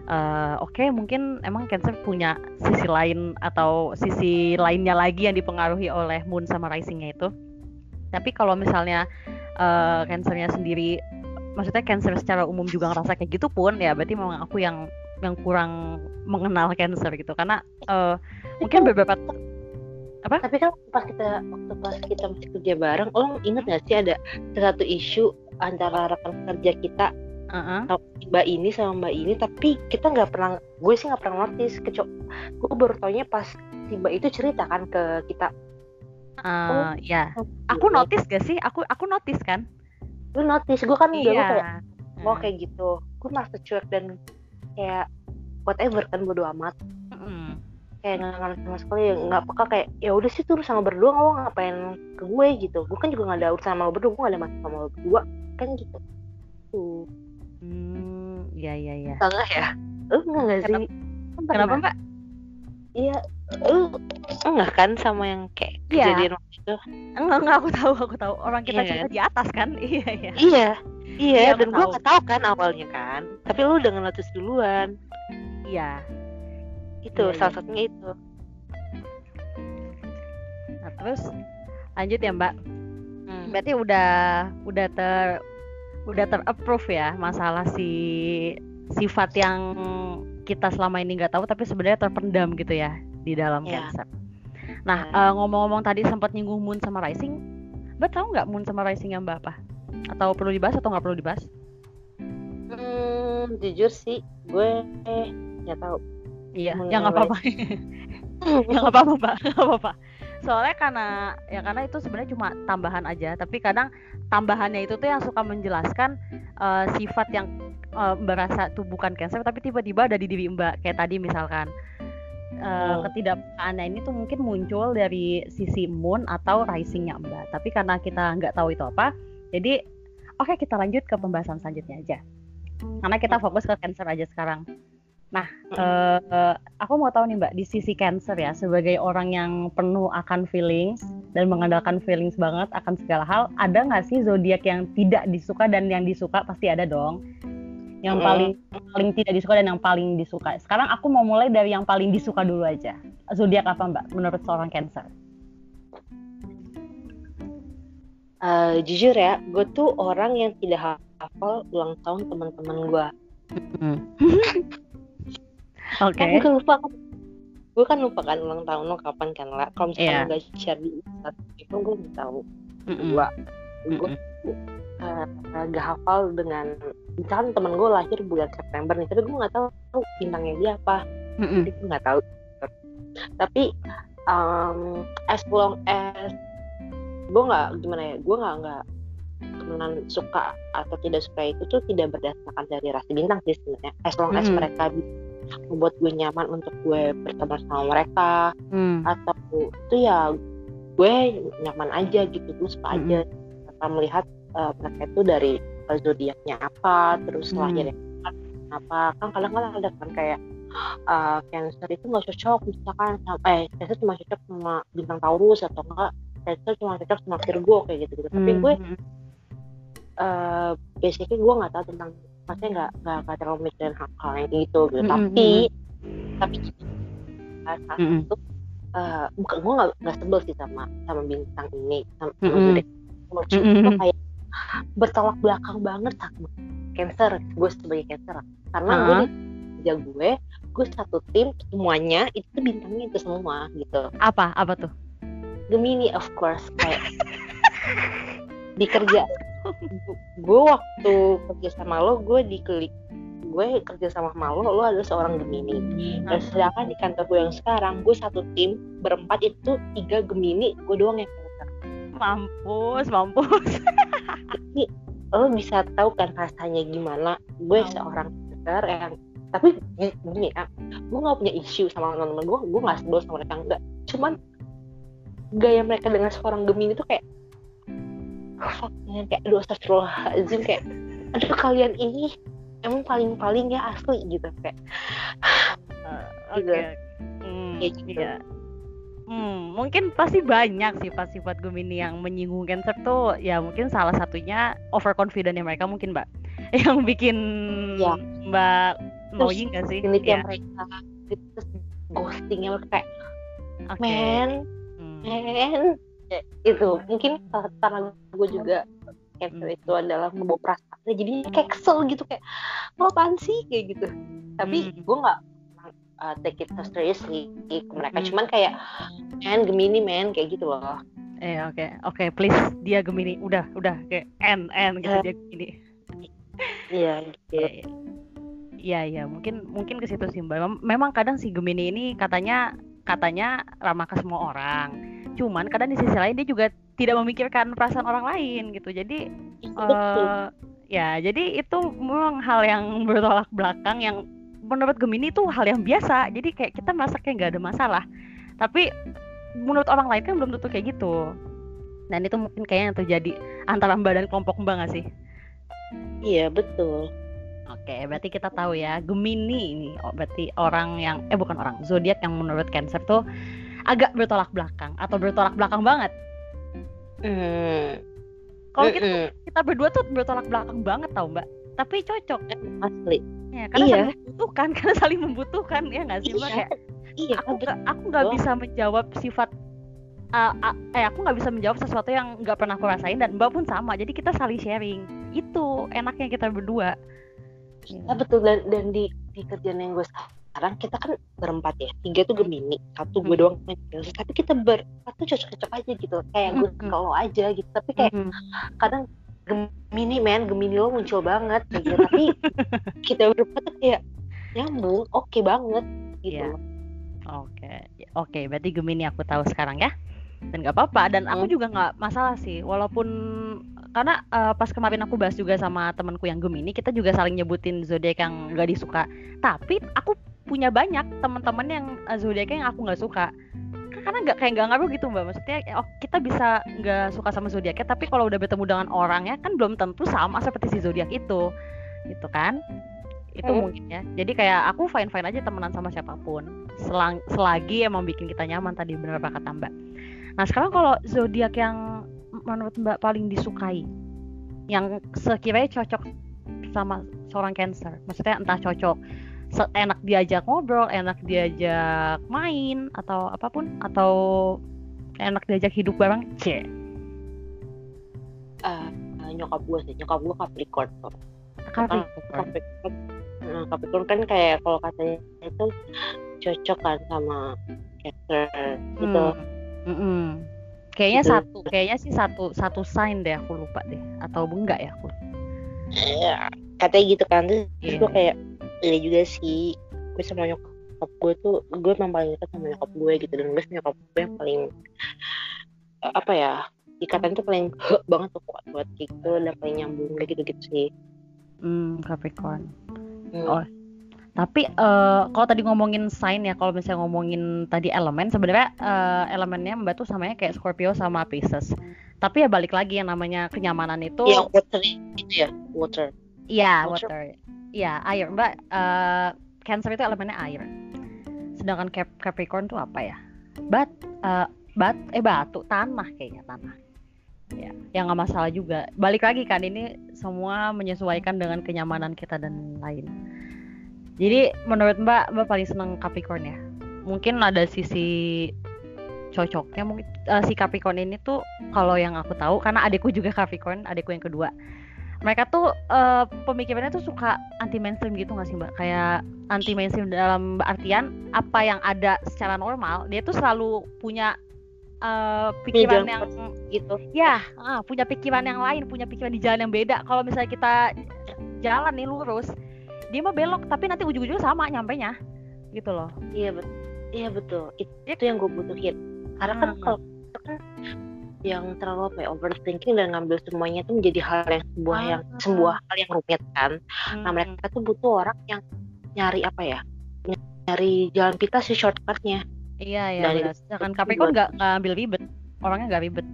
Speaker 1: uh, oke okay, mungkin emang Cancer punya sisi lain atau sisi lainnya lagi yang dipengaruhi oleh Moon sama Risingnya itu. Tapi kalau misalnya uh, Cancernya sendiri, maksudnya Cancer secara umum juga ngerasa kayak gitu pun ya berarti memang aku yang yang kurang mengenal Cancer gitu karena uh, mungkin beberapa
Speaker 2: apa? Tapi kan pas kita waktu pas kita masih kerja bareng, lo inget gak sih ada satu isu antara rekan kerja kita uh-huh. mbak ini sama mbak ini tapi kita nggak pernah gue sih nggak pernah notice kecuali gue baru taunya pas si mbak itu cerita kan ke kita.
Speaker 1: Uh, oh, ya aku notice gak sih? Aku aku notice kan?
Speaker 2: Lu notice gue kan iya. kayak oh kayak gitu. Gue merasa cuek dan kayak whatever kan bodo amat. Mm. kayak nggak ngerti sama sekali nggak peka kayak ya udah sih tuh sama berdua lo ngapain ke gue gitu. Gue kan juga nggak ada urusan sama lo berdua gue gak ada masalah sama lo berdua kan gitu. Tuh
Speaker 1: Hmm, iya iya iya.
Speaker 2: Enggak ya? Lu enggak enggak sih?
Speaker 1: Kenapa, kenapa Mbak?
Speaker 2: Iya, lu enggak kan sama yang kayak ya. kejadian waktu itu?
Speaker 1: Enggak, enggak aku tahu, aku tahu. Orang kita iya, cerita kan? di atas kan? *laughs* Iya, iya.
Speaker 2: Iya. Iya, iya dan gue gak tahu kan awalnya kan. Tapi lu udah ngeliatin duluan.
Speaker 1: Iya.
Speaker 2: Itu iya, salah iya. satunya itu.
Speaker 1: Nah, terus lanjut ya, Mbak. Hmm. Berarti udah udah ter udah terapprove ya masalah si sifat yang kita selama ini nggak tahu tapi sebenarnya terpendam gitu ya di dalam yeah. cancer. Nah yeah. uh, ngomong-ngomong tadi sempat nyinggung moon sama rising, mbak tahu nggak moon sama rising yang mbak apa? Atau perlu dibahas atau nggak perlu dibahas?
Speaker 2: Hmm, jujur sih gue eh, nggak tahu.
Speaker 1: Iya, ya nggak apa-apa. *laughs* ya nggak apa-apa mbak, nggak apa-apa soalnya karena ya karena itu sebenarnya cuma tambahan aja. Tapi kadang tambahannya itu tuh yang suka menjelaskan uh, sifat yang uh, mbak rasa tuh bukan cancer tapi tiba-tiba ada di diri mbak. Kayak tadi misalkan uh, oh. ketidakpakannya ini tuh mungkin muncul dari sisi moon atau risingnya mbak. Tapi karena kita nggak tahu itu apa jadi oke okay, kita lanjut ke pembahasan selanjutnya aja. Karena kita fokus ke cancer aja sekarang Nah, uh, aku mau tahu nih Mbak, di sisi Cancer ya, sebagai orang yang penuh akan feelings dan mengandalkan feelings banget akan segala hal, ada nggak sih zodiak yang tidak disuka dan yang disuka pasti ada dong. Yang paling paling tidak disuka dan yang paling disuka. Sekarang aku mau mulai dari yang paling disuka dulu aja. Zodiak apa Mbak menurut seorang Cancer?
Speaker 2: Uh, jujur ya, gue tuh orang yang tidak hafal ulang tahun teman-teman gue. *laughs*
Speaker 1: Oke. Okay.
Speaker 2: gue kan lupa kan. Gue kan lupa kan ulang tahun lo kapan kan lah. Kalau misalnya yeah. gak share di itu gue nggak tahu. -mm. Gue uh, gak hafal dengan misalkan temen gue lahir bulan September nih, tapi gue nggak tahu bintangnya dia apa. Mm. Jadi gue nggak tahu. Tapi um, as long as gue nggak gimana ya, gue nggak nggak temenan suka atau tidak suka itu tuh tidak berdasarkan dari rasi bintang sih sebenarnya. As long as mm -hmm. mereka membuat gue nyaman untuk gue berteman sama mereka hmm. atau itu ya gue nyaman aja gitu gue suka hmm. aja tanpa melihat uh, mereka itu dari uh, zodiaknya apa terus hmm. lahirnya apa kan kadang-kadang ada kan kayak uh, cancer itu nggak cocok misalkan sama, eh cancer cuma cocok sama bintang Taurus atau enggak cancer cuma cocok sama Virgo kayak gitu gitu tapi gue uh, basically gue nggak tahu tentang maksudnya nggak nggak terlalu mikirin hal-hal yang gitu gitu mm -hmm. tapi tapi saat mm -hmm. itu uh, bukan gue nggak nggak sebel sih sama sama bintang ini sama, mm -hmm. sama mm -hmm. kayak bertolak belakang banget sama cancer gue sebagai cancer karena uh -huh. gue kerja gue gue satu tim semuanya itu bintangnya itu semua gitu
Speaker 1: apa apa tuh
Speaker 2: Gemini of course kayak *laughs* di kerja gue waktu kerja sama lo gue diklik gue kerja sama sama lo lo adalah seorang Gemini. Dan sedangkan di kantor gue yang sekarang gue satu tim berempat itu tiga Gemini gue doang yang Cancer
Speaker 1: mampus mampus.
Speaker 2: Tapi lo bisa tahu kan rasanya gimana? Gue oh. seorang Cancer yang tapi gini ya gue nggak punya isu sama teman-teman gue gue nggak sebel sama mereka enggak cuman gaya mereka dengan seorang Gemini itu kayak fuck kayak aduh astagfirullahaladzim kayak aduh kalian ini emang paling paling ya asli gitu kayak
Speaker 1: uh, oke okay. hmm, gitu. iya. Hmm, mungkin pasti banyak sifat-sifat Gemini yang menyinggung Cancer tuh ya mungkin salah satunya overconfident ya mereka mungkin Mbak *laughs* yang bikin ya. Mbak annoying gak sih?
Speaker 2: Ini ya. mereka terus ghostingnya mereka kayak okay. man, hmm. Man itu mungkin karena gue juga Cancer hmm. itu adalah membawa perasaan jadi kayak kesel gitu kayak lo apaan sih kayak gitu tapi hmm. gue nggak uh, take it seriously ke mereka hmm. cuman kayak man Gemini man kayak gitu loh
Speaker 1: eh oke okay. oke okay, please dia Gemini udah udah kayak N N gitu uh, dia Gemini
Speaker 2: iya *laughs* gitu
Speaker 1: iya, iya. iya iya mungkin mungkin ke situ sih mbak memang kadang si Gemini ini katanya katanya ramah ke semua orang cuman kadang di sisi lain dia juga tidak memikirkan perasaan orang lain gitu. Jadi uh, ya jadi itu memang hal yang *laughs* bertolak belakang yang menurut Gemini itu hal yang biasa. Jadi kayak kita merasa kayak nggak ada masalah. Tapi menurut orang lain kan belum tentu kayak gitu. Dan itu mungkin kayaknya yang terjadi antara mbak dan kelompok mbak nggak sih?
Speaker 2: Iya betul.
Speaker 1: Oke, berarti kita tahu ya Gemini ini, oh, berarti orang yang eh bukan orang, zodiak yang menurut Cancer tuh agak bertolak belakang atau bertolak belakang banget.
Speaker 2: Hmm.
Speaker 1: Kalau kita kita berdua tuh bertolak belakang banget tau mbak, tapi cocok.
Speaker 2: Asli.
Speaker 1: Ya, karena iya. saling membutuhkan, *laughs* karena saling membutuhkan ya nggak sih mbak? Iya. Kayak, iya. Aku nggak aku nggak bisa menjawab sifat uh, uh, eh aku nggak bisa menjawab sesuatu yang nggak pernah aku rasain dan mbak pun sama jadi kita saling sharing itu enaknya kita berdua
Speaker 2: ya, betul dan, dan di di kerjaan yang gue sekarang kita kan berempat ya tiga tuh Gemini satu gue doang Cancer tapi kita berempat tuh cocok-cocok aja gitu kayak gue kalau aja gitu. Tapi kayak kadang Gemini men Gemini lo muncul banget gitu. Tapi *laughs* kita berempat tuh kayak nyambung oke okay banget gitu yeah.
Speaker 1: oke okay. oke okay, berarti Gemini aku tahu sekarang ya. Dan gak apa-apa dan aku juga nggak masalah sih walaupun karena uh, pas kemarin aku bahas juga sama temanku yang Gemini kita juga saling nyebutin zodiak yang gak disuka. Tapi aku punya banyak teman-teman yang uh, zodiaknya yang aku nggak suka. Karena nggak kayak nggak ngaruh gitu mbak. Maksudnya oh kita bisa nggak suka sama zodiaknya tapi kalau udah bertemu dengan orangnya kan belum tentu sama seperti si zodiak itu. Gitu kan? Itu hmm. mungkin ya. Jadi kayak aku fine fine aja temenan sama siapa pun. Selang, selagi emang bikin kita nyaman tadi benar apa kata mbak. Nah sekarang kalau zodiak yang menurut mbak paling disukai yang sekiranya cocok sama seorang cancer maksudnya entah cocok enak diajak ngobrol, enak diajak main atau apa pun atau enak diajak hidup bareng, c.
Speaker 2: Uh, nyokap gue sih, nyokap gue Capricorn.
Speaker 1: Capricorn.
Speaker 2: Capricorn. Nah, Capricorn kan kayak kalau katanya itu cocok kan sama Cancer gitu.
Speaker 1: Hmm. Mm Kayaknya gitu. satu, kayaknya sih satu satu sign deh aku lupa deh atau enggak ya aku.
Speaker 2: Ya, katanya gitu kan terus yeah. gue kayak ini juga sih. Gue sama nyokap gue tuh gue memang paling dekat sama nyokap gue gitu. Dan gue nyokap gue yang paling uh, apa ya ikatan tuh paling *laughs* banget tuh kuat buat gitu dan paling nyambung kayak gitu gitu sih.
Speaker 1: Hmm Capricorn. Hmm. oh. Tapi uh, kalau tadi ngomongin sign ya kalau misalnya ngomongin tadi elemen sebenarnya uh, elemennya mbak tuh samanya kayak Scorpio sama Pisces. Tapi ya balik lagi yang namanya kenyamanan itu
Speaker 2: yang water itu ya water
Speaker 1: iya water. water. Ya air. Mbak uh, Cancer itu elemennya air. Sedangkan Cap Capricorn tuh apa ya? Bat uh, bat eh batu. Tanah kayaknya tanah. Ya yang nggak masalah juga. Balik lagi kan ini semua menyesuaikan dengan kenyamanan kita dan lain. Jadi menurut mbak mbak paling seneng Capricorn ya? Mungkin ada sisi cocoknya mungkin uh, si Capricorn ini tuh kalau yang aku tahu karena adikku juga Capricorn adikku yang kedua mereka tuh uh, pemikirannya tuh suka anti mainstream gitu gak sih mbak? Kayak anti mainstream dalam artian apa yang ada secara normal dia tuh selalu punya uh, pikiran yang
Speaker 2: gitu.
Speaker 1: Ya uh, punya pikiran yang lain punya pikiran di jalan yang beda. Kalau misalnya kita jalan nih lurus dia mah belok tapi nanti ujung-ujungnya sama nyampe nya gitu loh.
Speaker 2: Iya betul iya betul. Itu, itu yang gue butuhin. Karena kan
Speaker 1: Hmm.
Speaker 2: kalau kan yang terlalu apa ya overthinking dan ngambil semuanya itu menjadi hal yang sebuah yang
Speaker 1: Ah.
Speaker 2: sebuah hal yang rumit kan. Nah
Speaker 1: Hmm.
Speaker 2: mereka tuh butuh orang yang nyari apa ya nyari jalan pintas si shortcutnya.
Speaker 1: Iya ya
Speaker 2: Dan
Speaker 1: Capricorn
Speaker 2: buat-
Speaker 1: nggak nggak ambil ribet. Orangnya nggak ribet.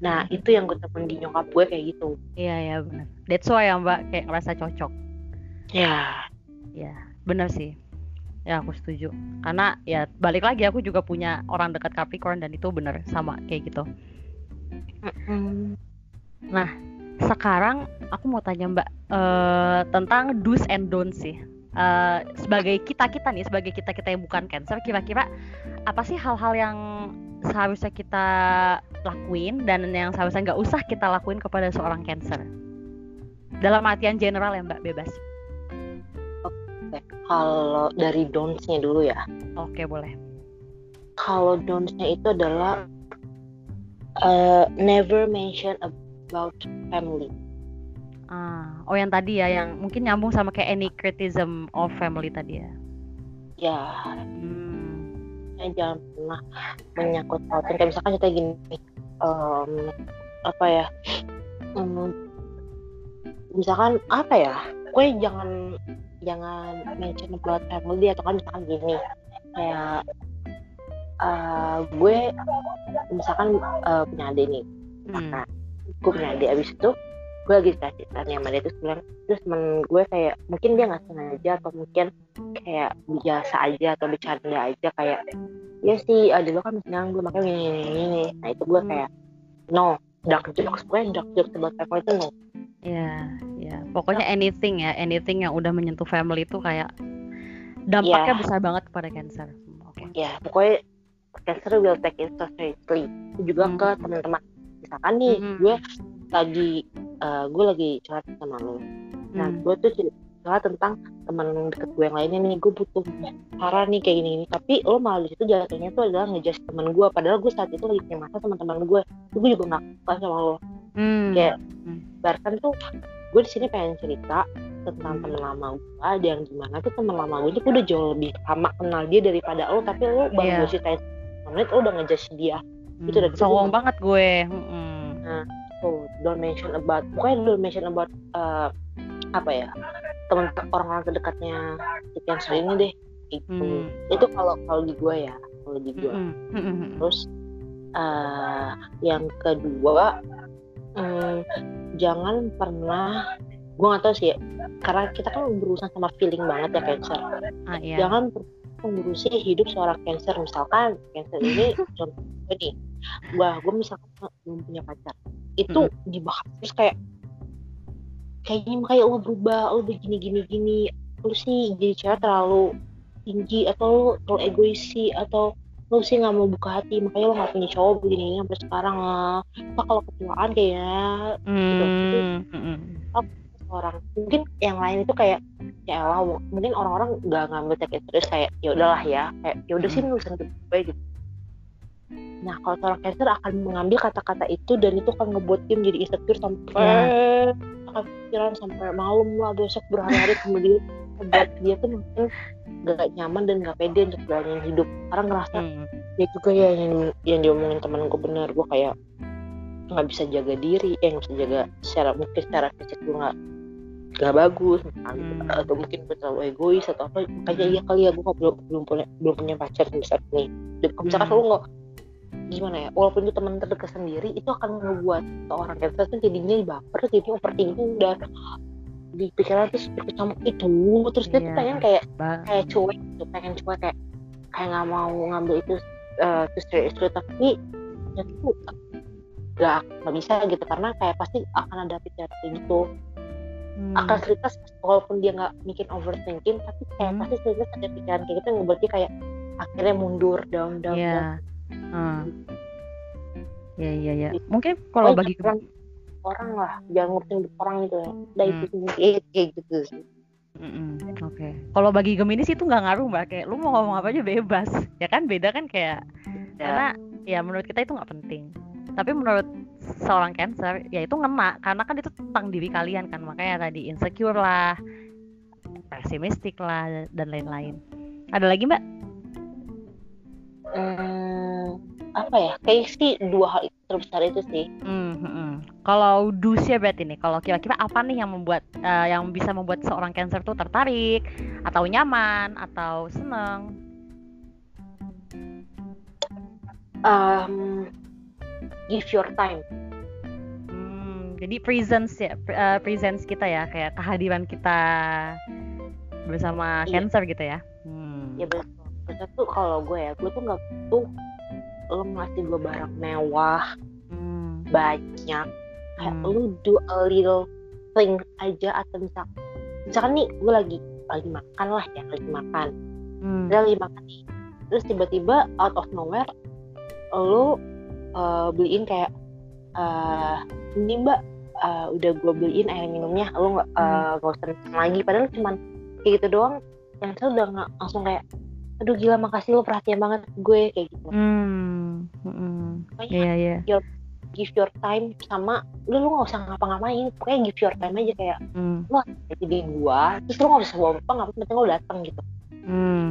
Speaker 2: Nah itu yang gue temen di nyokap gue kayak gitu.
Speaker 1: Iya ya benar. That's why ya mbak kayak ngerasa cocok.
Speaker 2: Ya.
Speaker 1: Ya benar sih ya aku setuju. Karena ya balik lagi aku juga punya orang dekat Capricorn dan itu benar sama kayak gitu.
Speaker 2: Mm-mm.
Speaker 1: sekarang aku mau tanya mbak eh, tentang do's and don'ts sih. Eh, sebagai kita kita nih sebagai kita kita yang bukan cancer kira-kira apa sih hal-hal yang seharusnya kita lakuin dan yang seharusnya nggak usah kita lakuin kepada seorang cancer? Dalam artian general ya mbak bebas
Speaker 2: kalau dari don'ts-nya dulu ya
Speaker 1: oke boleh
Speaker 2: kalau don'ts-nya itu adalah uh, never mention about family
Speaker 1: Ah, oh yang tadi ya, yang mungkin nyambung sama kayak any criticism of family tadi ya.
Speaker 2: ya
Speaker 1: Hmm.
Speaker 2: ya jangan pernah menyangkut pautin kayak misalkan kita gini em, apa ya em, misalkan apa ya gue jangan jangan mention about family atau kan misalkan gini. Kayak eh, gue misalkan eh, punya adik nih.
Speaker 1: Hmm.
Speaker 2: Nah, gue punya adik. Abis itu gue lagi dikasih tanya sama dia terus bilang terus temen gue kayak mungkin dia nggak sengaja atau mungkin kayak biasa aja atau bercanda aja kayak ya sih adik lo kan masih nganggur makanya gini gini gini nah itu gue kayak no dark jokes gue dark jokes about family itu no
Speaker 1: Ya, ya. Pokoknya anything ya, anything yang udah menyentuh family itu kayak dampaknya
Speaker 2: Ya.
Speaker 1: besar banget kepada cancer. Oke.
Speaker 2: ya pokoknya cancer will take it so seriously itu juga
Speaker 1: Hmm.
Speaker 2: ke teman-teman misalkan nih
Speaker 1: Hmm.
Speaker 2: gue lagi eh, gue lagi curhat sama lo Nah,
Speaker 1: Hmm.
Speaker 2: gue tuh cerita tentang teman deket gue yang lainnya nih, gue butuh saran nih kayak gini, gini. Tapi lo malah di situ jatuhnya tuh adalah ngejudge teman gue, padahal gue saat itu lagi punya masalah sama teman gue. Itu gue juga nggak suka sama lo.
Speaker 1: Hmm.
Speaker 2: Kayak,
Speaker 1: Hmm.
Speaker 2: bahkan tuh gue di sini pengen cerita tentang
Speaker 1: Hmm.
Speaker 2: teman lama gue, ada yang gimana tuh teman lama gue itu udah jauh lebih lama kenal dia daripada lo, tapi lo baru
Speaker 1: Iya.
Speaker 2: gue ceritain menit lo udah ngejudge dia. itu
Speaker 1: Hmm.
Speaker 2: dari situ
Speaker 1: Songong
Speaker 2: gue-
Speaker 1: banget gue. Hmm.
Speaker 2: So, don't mention about, pokoknya don't mention about eh, apa ya, teman orang-orang terdekatnya si cancer ini deh. Itu,
Speaker 1: Hmm.
Speaker 2: itu kalau kalau di gue ya, kalau di gue.
Speaker 1: Hmm. Hmm.
Speaker 2: Terus eh, yang kedua, hmm, jangan pernah, gue gak tahu sih, ya, karena kita kan berurusan sama feeling banget ya cancer.
Speaker 1: Ah iya.
Speaker 2: Jangan mengurusi hidup seorang cancer. Misalkan cancer ini *laughs* contoh gue nih, wah gue misalkan belum punya pacar, itu dibahas terus kayak kayaknya kayak lo berubah, lo begini gini gini, lo sih jadi cewek terlalu tinggi atau lo terlalu egois sih atau lo sih nggak mau buka hati makanya lo nggak punya cowok begini gini sampai sekarang lah. Apa kalau ketuaan kayaknya
Speaker 1: Hmm. Hmm.
Speaker 2: orang mungkin yang lain itu kayak ya Allah mungkin orang-orang nggak ngambil take it serius kayak ya udahlah ya kayak ya udah sih
Speaker 1: Hmm.
Speaker 2: hidup gue gitu nah kalau seorang cancer akan mengambil kata-kata itu dan itu akan ngebuat dia menjadi insecure sampai akan pikiran sampai malam lah besok berhari-hari kemudian buat dia tuh mungkin gak nyaman dan gak pede untuk jalanin hidup karena ngerasa
Speaker 1: Hmm.
Speaker 2: ya juga ya yang, yang diomongin temen gue bener gue kayak nggak bisa jaga diri eh nggak bisa jaga secara mungkin secara fisik gue nggak nggak bagus.
Speaker 1: Hmm.
Speaker 2: atau mungkin gue terlalu egois atau apa makanya iya kali ya gue belum belum punya belum punya pacar sampai saat ini dan kalau misalkan
Speaker 1: Hmm.
Speaker 2: lu nggak gimana ya walaupun itu teman terdekat sendiri itu akan ngebuat seorang cancer tuh jadinya baper jadi overthinking dan di pikiran tuh seperti kamu itu terus dia tuh
Speaker 1: Iya.
Speaker 2: pengen kayak
Speaker 1: Ba-
Speaker 2: kayak cuek gitu pengen cuek kayak kayak nggak mau ngambil itu uh, serious itu tapi ya tuh nggak nggak bisa gitu karena kayak pasti akan ada pikiran kayak gitu
Speaker 1: Hmm.
Speaker 2: akan cerita walaupun dia nggak bikin overthinking tapi kayak
Speaker 1: Hmm.
Speaker 2: pasti cerita ada pikiran kayak gitu yang dia kayak akhirnya mundur down down down
Speaker 1: Iya. Hmm. Iya iya iya. Mungkin kalau
Speaker 2: Oh,
Speaker 1: bagi
Speaker 2: jangan orang lah jangan ngurusin hidup orang gitu ya udah itu sih kayak gitu sih
Speaker 1: Mm-mm, Oke. Kalau bagi Gemini sih itu nggak ngaruh mbak. Kayak lu mau ngomong apa aja bebas. Ya kan beda kan kayak
Speaker 2: Ya.
Speaker 1: karena ya menurut kita itu nggak penting tapi menurut seorang cancer ya itu ngena karena kan itu tentang diri kalian kan makanya tadi insecure lah pesimistik lah dan lain-lain ada lagi mbak
Speaker 2: hmm, apa ya kayak sih dua hal terbesar itu sih.
Speaker 1: Hmm, hmm, kalau dusnya berarti nih kalau kira-kira apa nih yang membuat uh, yang bisa membuat seorang cancer tuh tertarik atau nyaman atau seneng?
Speaker 2: Um, give your time.
Speaker 1: Hmm, jadi presence ya uh, presence kita ya kayak kehadiran kita bersama iya. cancer gitu ya?
Speaker 2: Hmm. ya betul. Betul tuh kalau gue ya gue tuh nggak butuh lo ngasih gue barang mewah hmm. banyak kayak hmm. lu do a little thing aja atau misal misalkan nih gue lagi lagi makan lah ya lagi makan hmm. lagi makan nih terus tiba-tiba out of nowhere lo uh, beliin kayak uh, ini mbak uh, udah gue beliin air minumnya lo nggak uh, gak usah lagi padahal cuman kayak gitu doang yang saya udah langsung kayak aduh gila makasih lo perhatian banget gue kayak gitu
Speaker 1: hmm iya iya.
Speaker 2: your give your time sama lu lu nggak usah ngapa-ngapain. Pokoknya give your time aja kayak hmm. lo jadi gua terus lu nggak usah bawa apa nggak penting lo datang gitu.
Speaker 1: Hmm.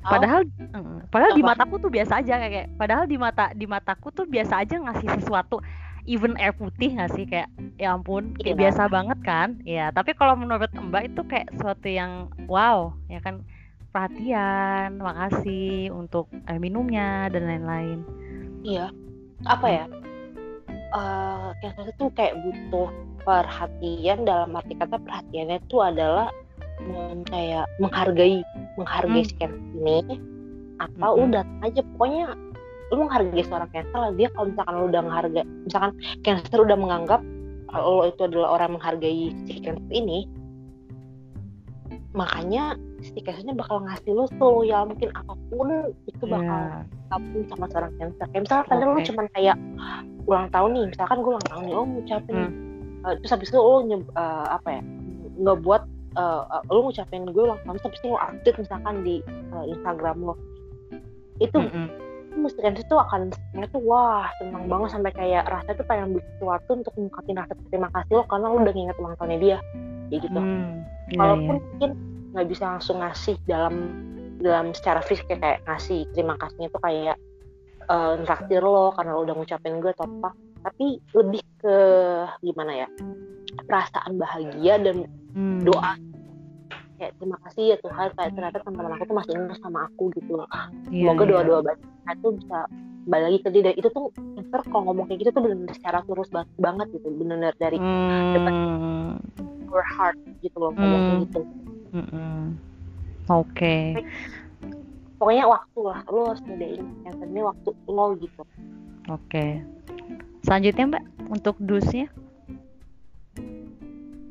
Speaker 1: padahal oh. padahal di mataku tuh biasa aja kayak padahal di mata di mataku tuh biasa aja ngasih sesuatu even air putih nggak sih? Kayak ya ampun kayak iya. biasa banget kan? Ya tapi kalau menurut mbak itu kayak sesuatu yang wow ya kan? Perhatian makasih untuk air minumnya dan lain-lain
Speaker 2: iya apa ya uh, eh, cancer itu kayak butuh perhatian dalam arti kata perhatiannya itu adalah um, kayak menghargai menghargai hmm. si cancer ini atau hmm. udah aja pokoknya lu menghargai seorang cancer lah dia kalau misalkan lu udah menghargai misalkan cancer udah menganggap lo itu adalah orang menghargai si cancer ini makanya si cancernya bakal ngasih lu ya mungkin apa pun itu bakal yeah. Apa pun sama seorang cancer kayak misalkan okay. kadang lu cuman kayak ulang tahun nih misalkan gue ulang tahun nih oh ngucapin hmm. uh, terus habis itu lo uh, apa ya nggak buat uh, uh, lo ngucapin gue ulang tahun tapi lo update misalkan di uh, Instagram lo itu mm -hmm. mesti itu akan tuh wah senang banget sampai kayak rasa tuh pengen bikin sesuatu untuk mengungkapin rasa terima kasih lo karena lo udah nginget ulang tahunnya dia kayak gitu mm, yeah, walaupun yeah. mungkin nggak bisa langsung ngasih dalam dalam secara fisik kayak ngasih terima kasihnya tuh kayak uh, nraktir lo karena lo udah ngucapin gue atau apa tapi lebih ke gimana ya perasaan bahagia dan hmm. doa kayak terima kasih ya Tuhan kayak ternyata teman-teman aku tuh masih ingat sama aku gitu loh yeah, semoga yeah. doa-doa baik itu bisa balik lagi ke dia dan itu tuh ntar kalau ngomong kayak gitu tuh benar-benar secara terus banget, banget gitu benar-benar dari hmm. depan your heart gitu loh ngomong hmm. gitu
Speaker 1: mm -mm. Oke. Okay
Speaker 2: pokoknya waktu lah lo harus ngedain yang penting waktu lo gitu.
Speaker 1: Oke. Okay. selanjutnya mbak untuk dusnya?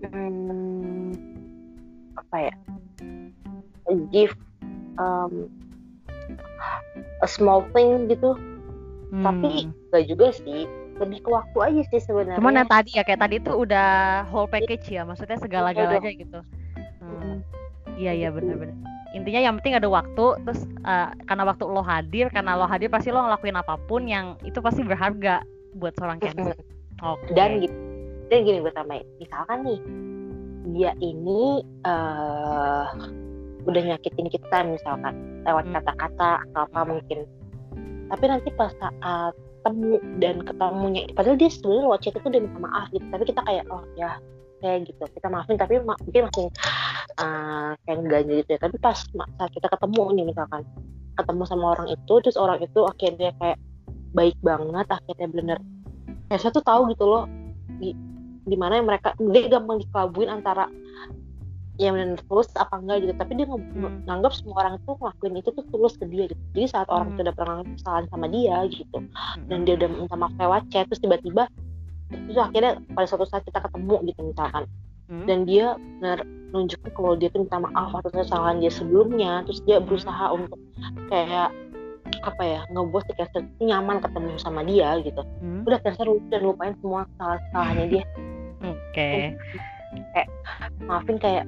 Speaker 2: Hmm, apa ya? Give um, a small thing gitu. Hmm. tapi gak juga sih lebih ke waktu aja sih sebenarnya.
Speaker 1: Cuman yang tadi ya kayak tadi itu udah whole package ya maksudnya segala-galanya gitu. Iya iya benar-benar intinya yang penting ada waktu terus uh, karena waktu lo hadir karena lo hadir pasti lo ngelakuin apa pun yang itu pasti berharga buat seorang cancer.
Speaker 2: Okay. dan gitu dan gini gue tambahin. Misalkan nih dia ini uh, udah nyakitin kita misalkan lewat hmm. kata-kata atau apa mungkin. Tapi nanti pas saat temu dan ketemunya padahal dia sebenarnya lewat chat itu udah minta maaf gitu. Tapi kita kayak oh ya kayak gitu kita maafin tapi ma mungkin masih uh, kayak enggak gitu ya tapi pas saat kita ketemu nih misalkan ketemu sama orang itu terus orang itu akhirnya kayak baik banget akhirnya bener ya saya tuh tahu gitu loh di di mana yang mereka dia gampang dikelabuin antara yang benar tulus apa enggak gitu tapi dia hmm. nganggap semua orang itu ngelakuin itu tuh tulus ke dia gitu jadi saat hmm. orang itu udah pernah kesalahan sama dia gitu hmm. dan dia udah minta maaf lewat chat terus tiba-tiba terus akhirnya pada suatu saat kita ketemu gitu misalkan hmm. dan dia benar nunjukin kalau dia tuh minta maaf atas kesalahan dia sebelumnya terus dia berusaha untuk kayak apa ya ngebuat si Kester nyaman ketemu sama dia gitu hmm. udah Kester udah lupain semua kesalahan kesalahannya dia
Speaker 1: oke okay.
Speaker 2: kayak maafin kayak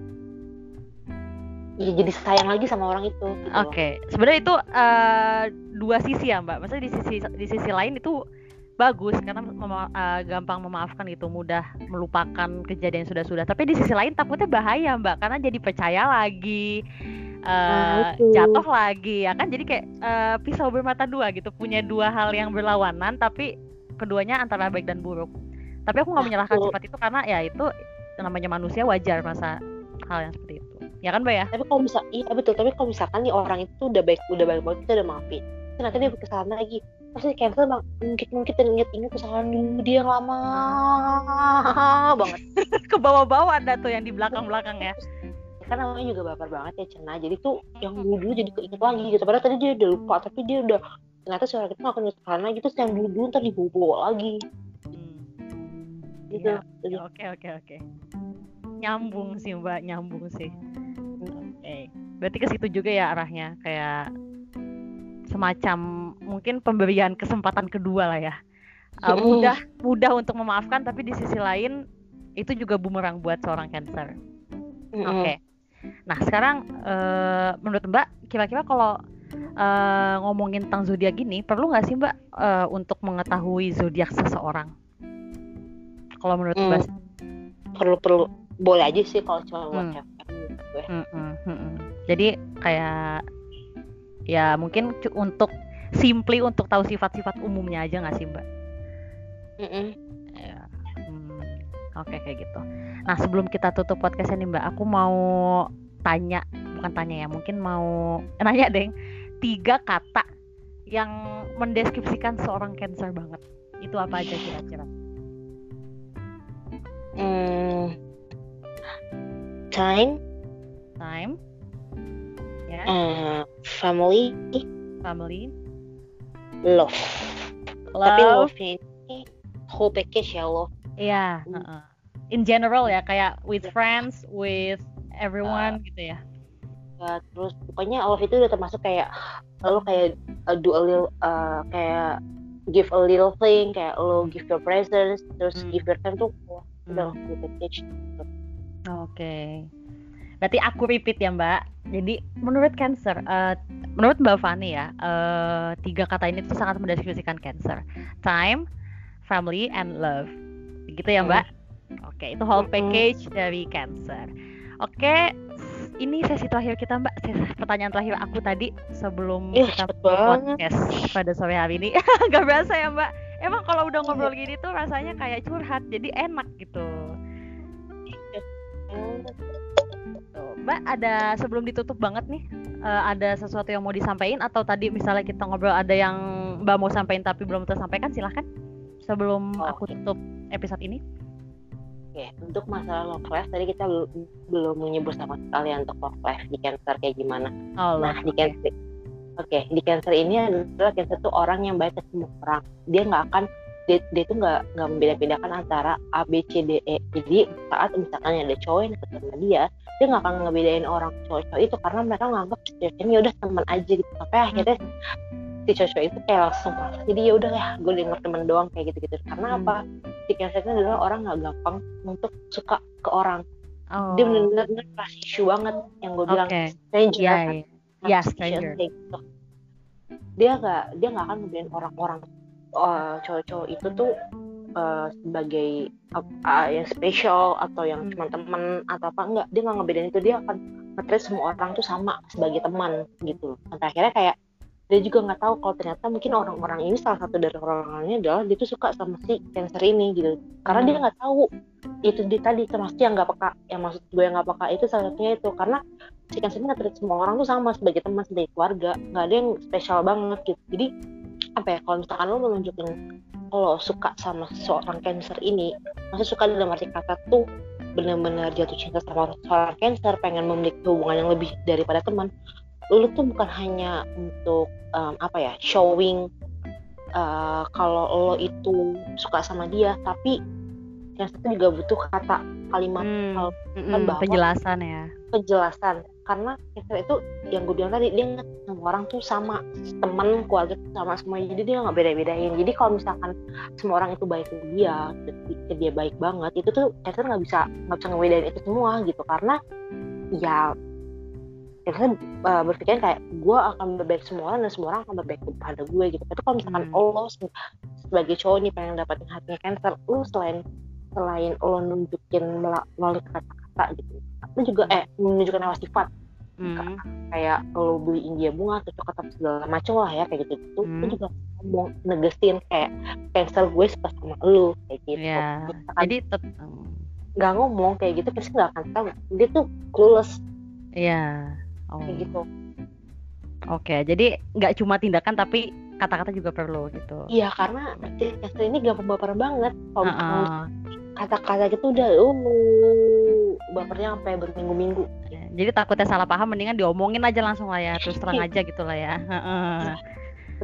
Speaker 2: ya jadi sayang lagi sama orang itu gitu
Speaker 1: oke okay. sebenarnya itu uh, dua sisi ya mbak maksudnya di sisi di sisi lain itu bagus karena mema uh, gampang memaafkan gitu mudah melupakan kejadian sudah-sudah. Tapi di sisi lain takutnya bahaya mbak karena jadi percaya lagi uh, jatuh lagi ya kan? Jadi kayak uh, pisau bermata dua gitu punya dua hal yang berlawanan tapi keduanya antara baik dan buruk. Tapi aku nggak menyalahkan sifat itu karena ya itu namanya manusia wajar masa hal yang seperti itu. Ya kan mbak ya?
Speaker 2: Tapi kalau misal iya betul. Tapi kalau misalkan nih orang itu udah baik udah baik banget kita udah maafin ternyata dia kesalahan lagi pasti cancel bang mungkin mungkin dan inget-inget kesalahan dulu dia yang lama *laughs* banget. *laughs*
Speaker 1: Ke bawah-bawah ada tuh yang di belakang-belakang ya.
Speaker 2: Kan namanya juga baper banget ya Cena jadi tuh yang dulu dulu jadi keinget lagi gitu. Padahal tadi dia udah lupa tapi dia udah ternyata suara kita nggak inget karena gitu yang dulu dulu ntar dibawa lagi. Hmm.
Speaker 1: gitu. Ya, oke oke oke. Nyambung sih mbak. Nyambung sih. Oke. Okay. berarti ke situ juga ya arahnya. Kayak semacam mungkin pemberian kesempatan kedua lah ya uh, mudah mudah untuk memaafkan tapi di sisi lain itu juga bumerang buat seorang cancer oke okay. Nah sekarang uh, menurut Mbak kira-kira kalau uh, ngomongin tentang zodiak gini perlu nggak sih Mbak uh, untuk mengetahui zodiak seseorang? Kalau menurut hmm. Mbak?
Speaker 2: Perlu perlu boleh aja sih kalau cuma buat. Hmm,
Speaker 1: hmm, hmm, hmm. Jadi kayak ya mungkin untuk simply untuk tahu sifat-sifat umumnya aja nggak sih Mbak? Mm -mm. Ya. Hmm. Oke okay, kayak gitu. Nah sebelum kita tutup podcastnya nih Mbak, aku mau tanya, bukan tanya ya, mungkin mau *laughs* nanya deh, tiga kata yang mendeskripsikan seorang cancer banget. Itu apa aja kira-kira?
Speaker 2: Hmm, time.
Speaker 1: Time.
Speaker 2: Ya. Uh, family.
Speaker 1: Family.
Speaker 2: Love. love. Tapi love ini whole package ya love.
Speaker 1: Iya. Yeah. Uh -uh in general ya kayak with friends with everyone uh, gitu ya
Speaker 2: ya terus pokoknya love itu udah termasuk kayak lo kayak uh, do a little uh, kayak give a little thing kayak lo give your presents terus hmm. give your time tuh udah hmm. package gitu.
Speaker 1: oke okay. Berarti aku repeat ya mbak jadi menurut cancer uh, menurut mbak Fani ya uh, tiga kata ini tuh sangat mendeskripsikan cancer time family and love gitu ya mbak hmm Oke, itu whole package dari cancer. Oke, ini sesi terakhir kita Mbak. Sesi pertanyaan terakhir aku tadi sebelum
Speaker 2: eh,
Speaker 1: kita podcast pada sore hari ini. *laughs* Gak berasa ya Mbak. Emang kalau udah ngobrol gini tuh rasanya kayak curhat, jadi enak gitu. Tuh, Mbak ada sebelum ditutup banget nih, uh, ada sesuatu yang mau disampaikan atau tadi misalnya kita ngobrol ada yang Mbak mau sampaikan tapi belum tersampaikan silahkan sebelum oh, aku tutup episode ini.
Speaker 2: Oke, untuk masalah love life tadi kita belum belum menyebut sama sekali untuk love life di cancer kayak gimana.
Speaker 1: Oh,
Speaker 2: nah, di cancer Oke, okay, di cancer ini adalah cancer tuh orang yang baik ke semua orang. Dia nggak akan dia, dia tuh nggak nggak membeda-bedakan antara A, B, C, D, E. Jadi saat misalkan ada cowok yang deket sama dia, dia nggak akan ngebedain orang cowok-cowok itu karena mereka nganggap ceweknya udah teman aja gitu. Sampai akhirnya si cowok itu kayak langsung jadi ya udah ya gue denger temen doang kayak gitu gitu karena hmm. apa si cancer adalah orang nggak gampang untuk suka ke orang oh. dia benar-benar isu banget yang gue bilang okay. stranger
Speaker 1: yeah, kan yeah. yeah, stranger.
Speaker 2: gitu. dia nggak dia nggak akan ngebedain orang-orang uh, cowok-cowok itu tuh uh, sebagai uh, yang spesial atau yang hmm. cuma teman atau apa enggak dia nggak ngebedain itu dia akan ngetreat semua orang tuh sama sebagai teman gitu sampai akhirnya kayak dia juga nggak tahu kalau ternyata mungkin orang-orang ini salah satu dari orang-orangnya adalah dia tuh suka sama si cancer ini gitu karena hmm. dia nggak tahu itu di tadi termasuk yang nggak peka yang maksud gue yang nggak peka itu salah satunya itu karena si cancer ini nggak semua orang tuh sama sebagai teman sebagai keluarga nggak ada yang spesial banget gitu jadi apa ya kalau misalkan lo menunjukin lo suka sama seorang cancer ini maksud suka dalam arti kata tuh benar-benar jatuh cinta sama seorang cancer pengen memiliki hubungan yang lebih daripada teman lu tuh bukan hanya untuk um, apa ya showing uh, kalau lo itu suka sama dia tapi yang satu juga butuh kata kalimat hmm, kalau
Speaker 1: kan bahwa penjelasan ya.
Speaker 2: Penjelasan karena kita itu yang gue bilang tadi dia nggak semua orang tuh sama teman keluarga sama semua jadi dia nggak beda-bedain. Jadi kalau misalkan semua orang itu baik ke dia ke dia baik banget itu tuh kita nggak bisa nggak bisa ngebedain itu semua gitu. Karena ya kita uh, berpikir kayak gue akan berbaik semua orang dan semua orang akan berbaik kepada gue gitu. Tapi kalau misalkan hmm. lo sebagai cowok nih pengen dapetin hatinya cancer lo selain selain lo nunjukin melalui kata-kata gitu lo juga eh menunjukkan lewat sifat hmm. kayak lo beliin dia bunga atau coklat segala macam lah ya kayak gitu gitu hmm. juga ngomong negesin kayak cancer gue suka sama lo kayak gitu
Speaker 1: yeah. jadi
Speaker 2: nggak ngomong kayak gitu pasti nggak akan tahu dia tuh clueless
Speaker 1: iya yeah. oh.
Speaker 2: kayak gitu
Speaker 1: oke jadi nggak cuma tindakan tapi kata-kata juga perlu gitu.
Speaker 2: Iya karena cancer ini gampang baper banget. Kalau uh -uh. kata-kata gitu udah uh bapernya sampai berminggu-minggu.
Speaker 1: Jadi takutnya salah paham mendingan diomongin aja langsung lah ya terus terang aja gitu lah ya.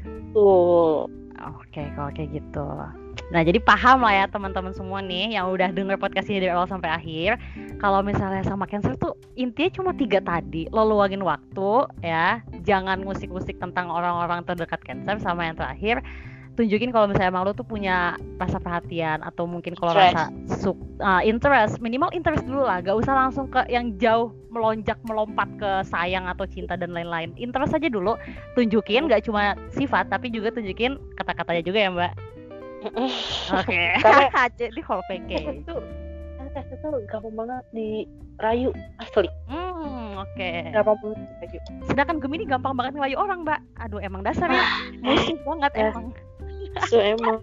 Speaker 2: Betul.
Speaker 1: Oke kalau kayak gitu Nah, jadi paham lah ya teman-teman semua nih yang udah denger podcast ini dari awal sampai akhir. Kalau misalnya sama cancer tuh intinya cuma tiga tadi. Lo luangin waktu ya, jangan musik-musik tentang orang-orang terdekat cancer sama yang terakhir. Tunjukin kalau misalnya emang lo tuh punya rasa perhatian atau mungkin kalau rasa uh, interest minimal interest dulu lah. Gak usah langsung ke yang jauh melonjak melompat ke sayang atau cinta dan lain-lain. Interest aja dulu. Tunjukin gak cuma sifat tapi juga tunjukin kata-katanya juga ya mbak Oke. *laughs* Karena di whole package.
Speaker 2: Itu tes itu gampang banget dirayu asli.
Speaker 1: Hmm, oke. Okay.
Speaker 2: Gampang banget dirayu.
Speaker 1: Sedangkan Gemini gampang banget ngerayu orang, Mbak. Aduh, emang dasar ya. Musuh banget ya. emang.
Speaker 2: So emang.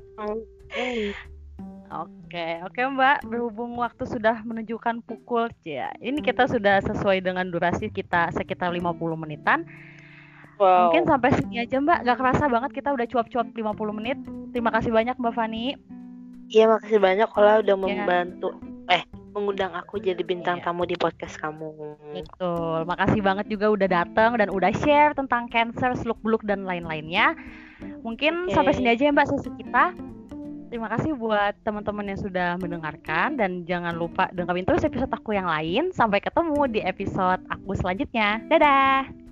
Speaker 1: Oke, oke Mbak. Berhubung waktu sudah menunjukkan pukul ya. Ini kita sudah sesuai dengan durasi kita sekitar 50 menitan. Wow. Mungkin sampai sini aja Mbak, gak kerasa banget kita udah cuap-cuap 50 menit. Terima kasih banyak Mbak Fani.
Speaker 2: Iya, makasih banyak kalau udah ya. membantu eh mengundang aku jadi bintang ya. tamu di podcast kamu.
Speaker 1: Betul. Makasih banget juga udah datang dan udah share tentang cancer, seluk-beluk dan lain-lainnya. Mungkin okay. sampai sini aja ya Mbak sesi kita. Terima kasih buat teman-teman yang sudah mendengarkan dan jangan lupa dengerin terus episode aku yang lain. Sampai ketemu di episode aku selanjutnya. Dadah.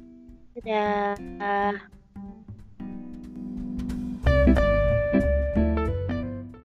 Speaker 2: Dadah.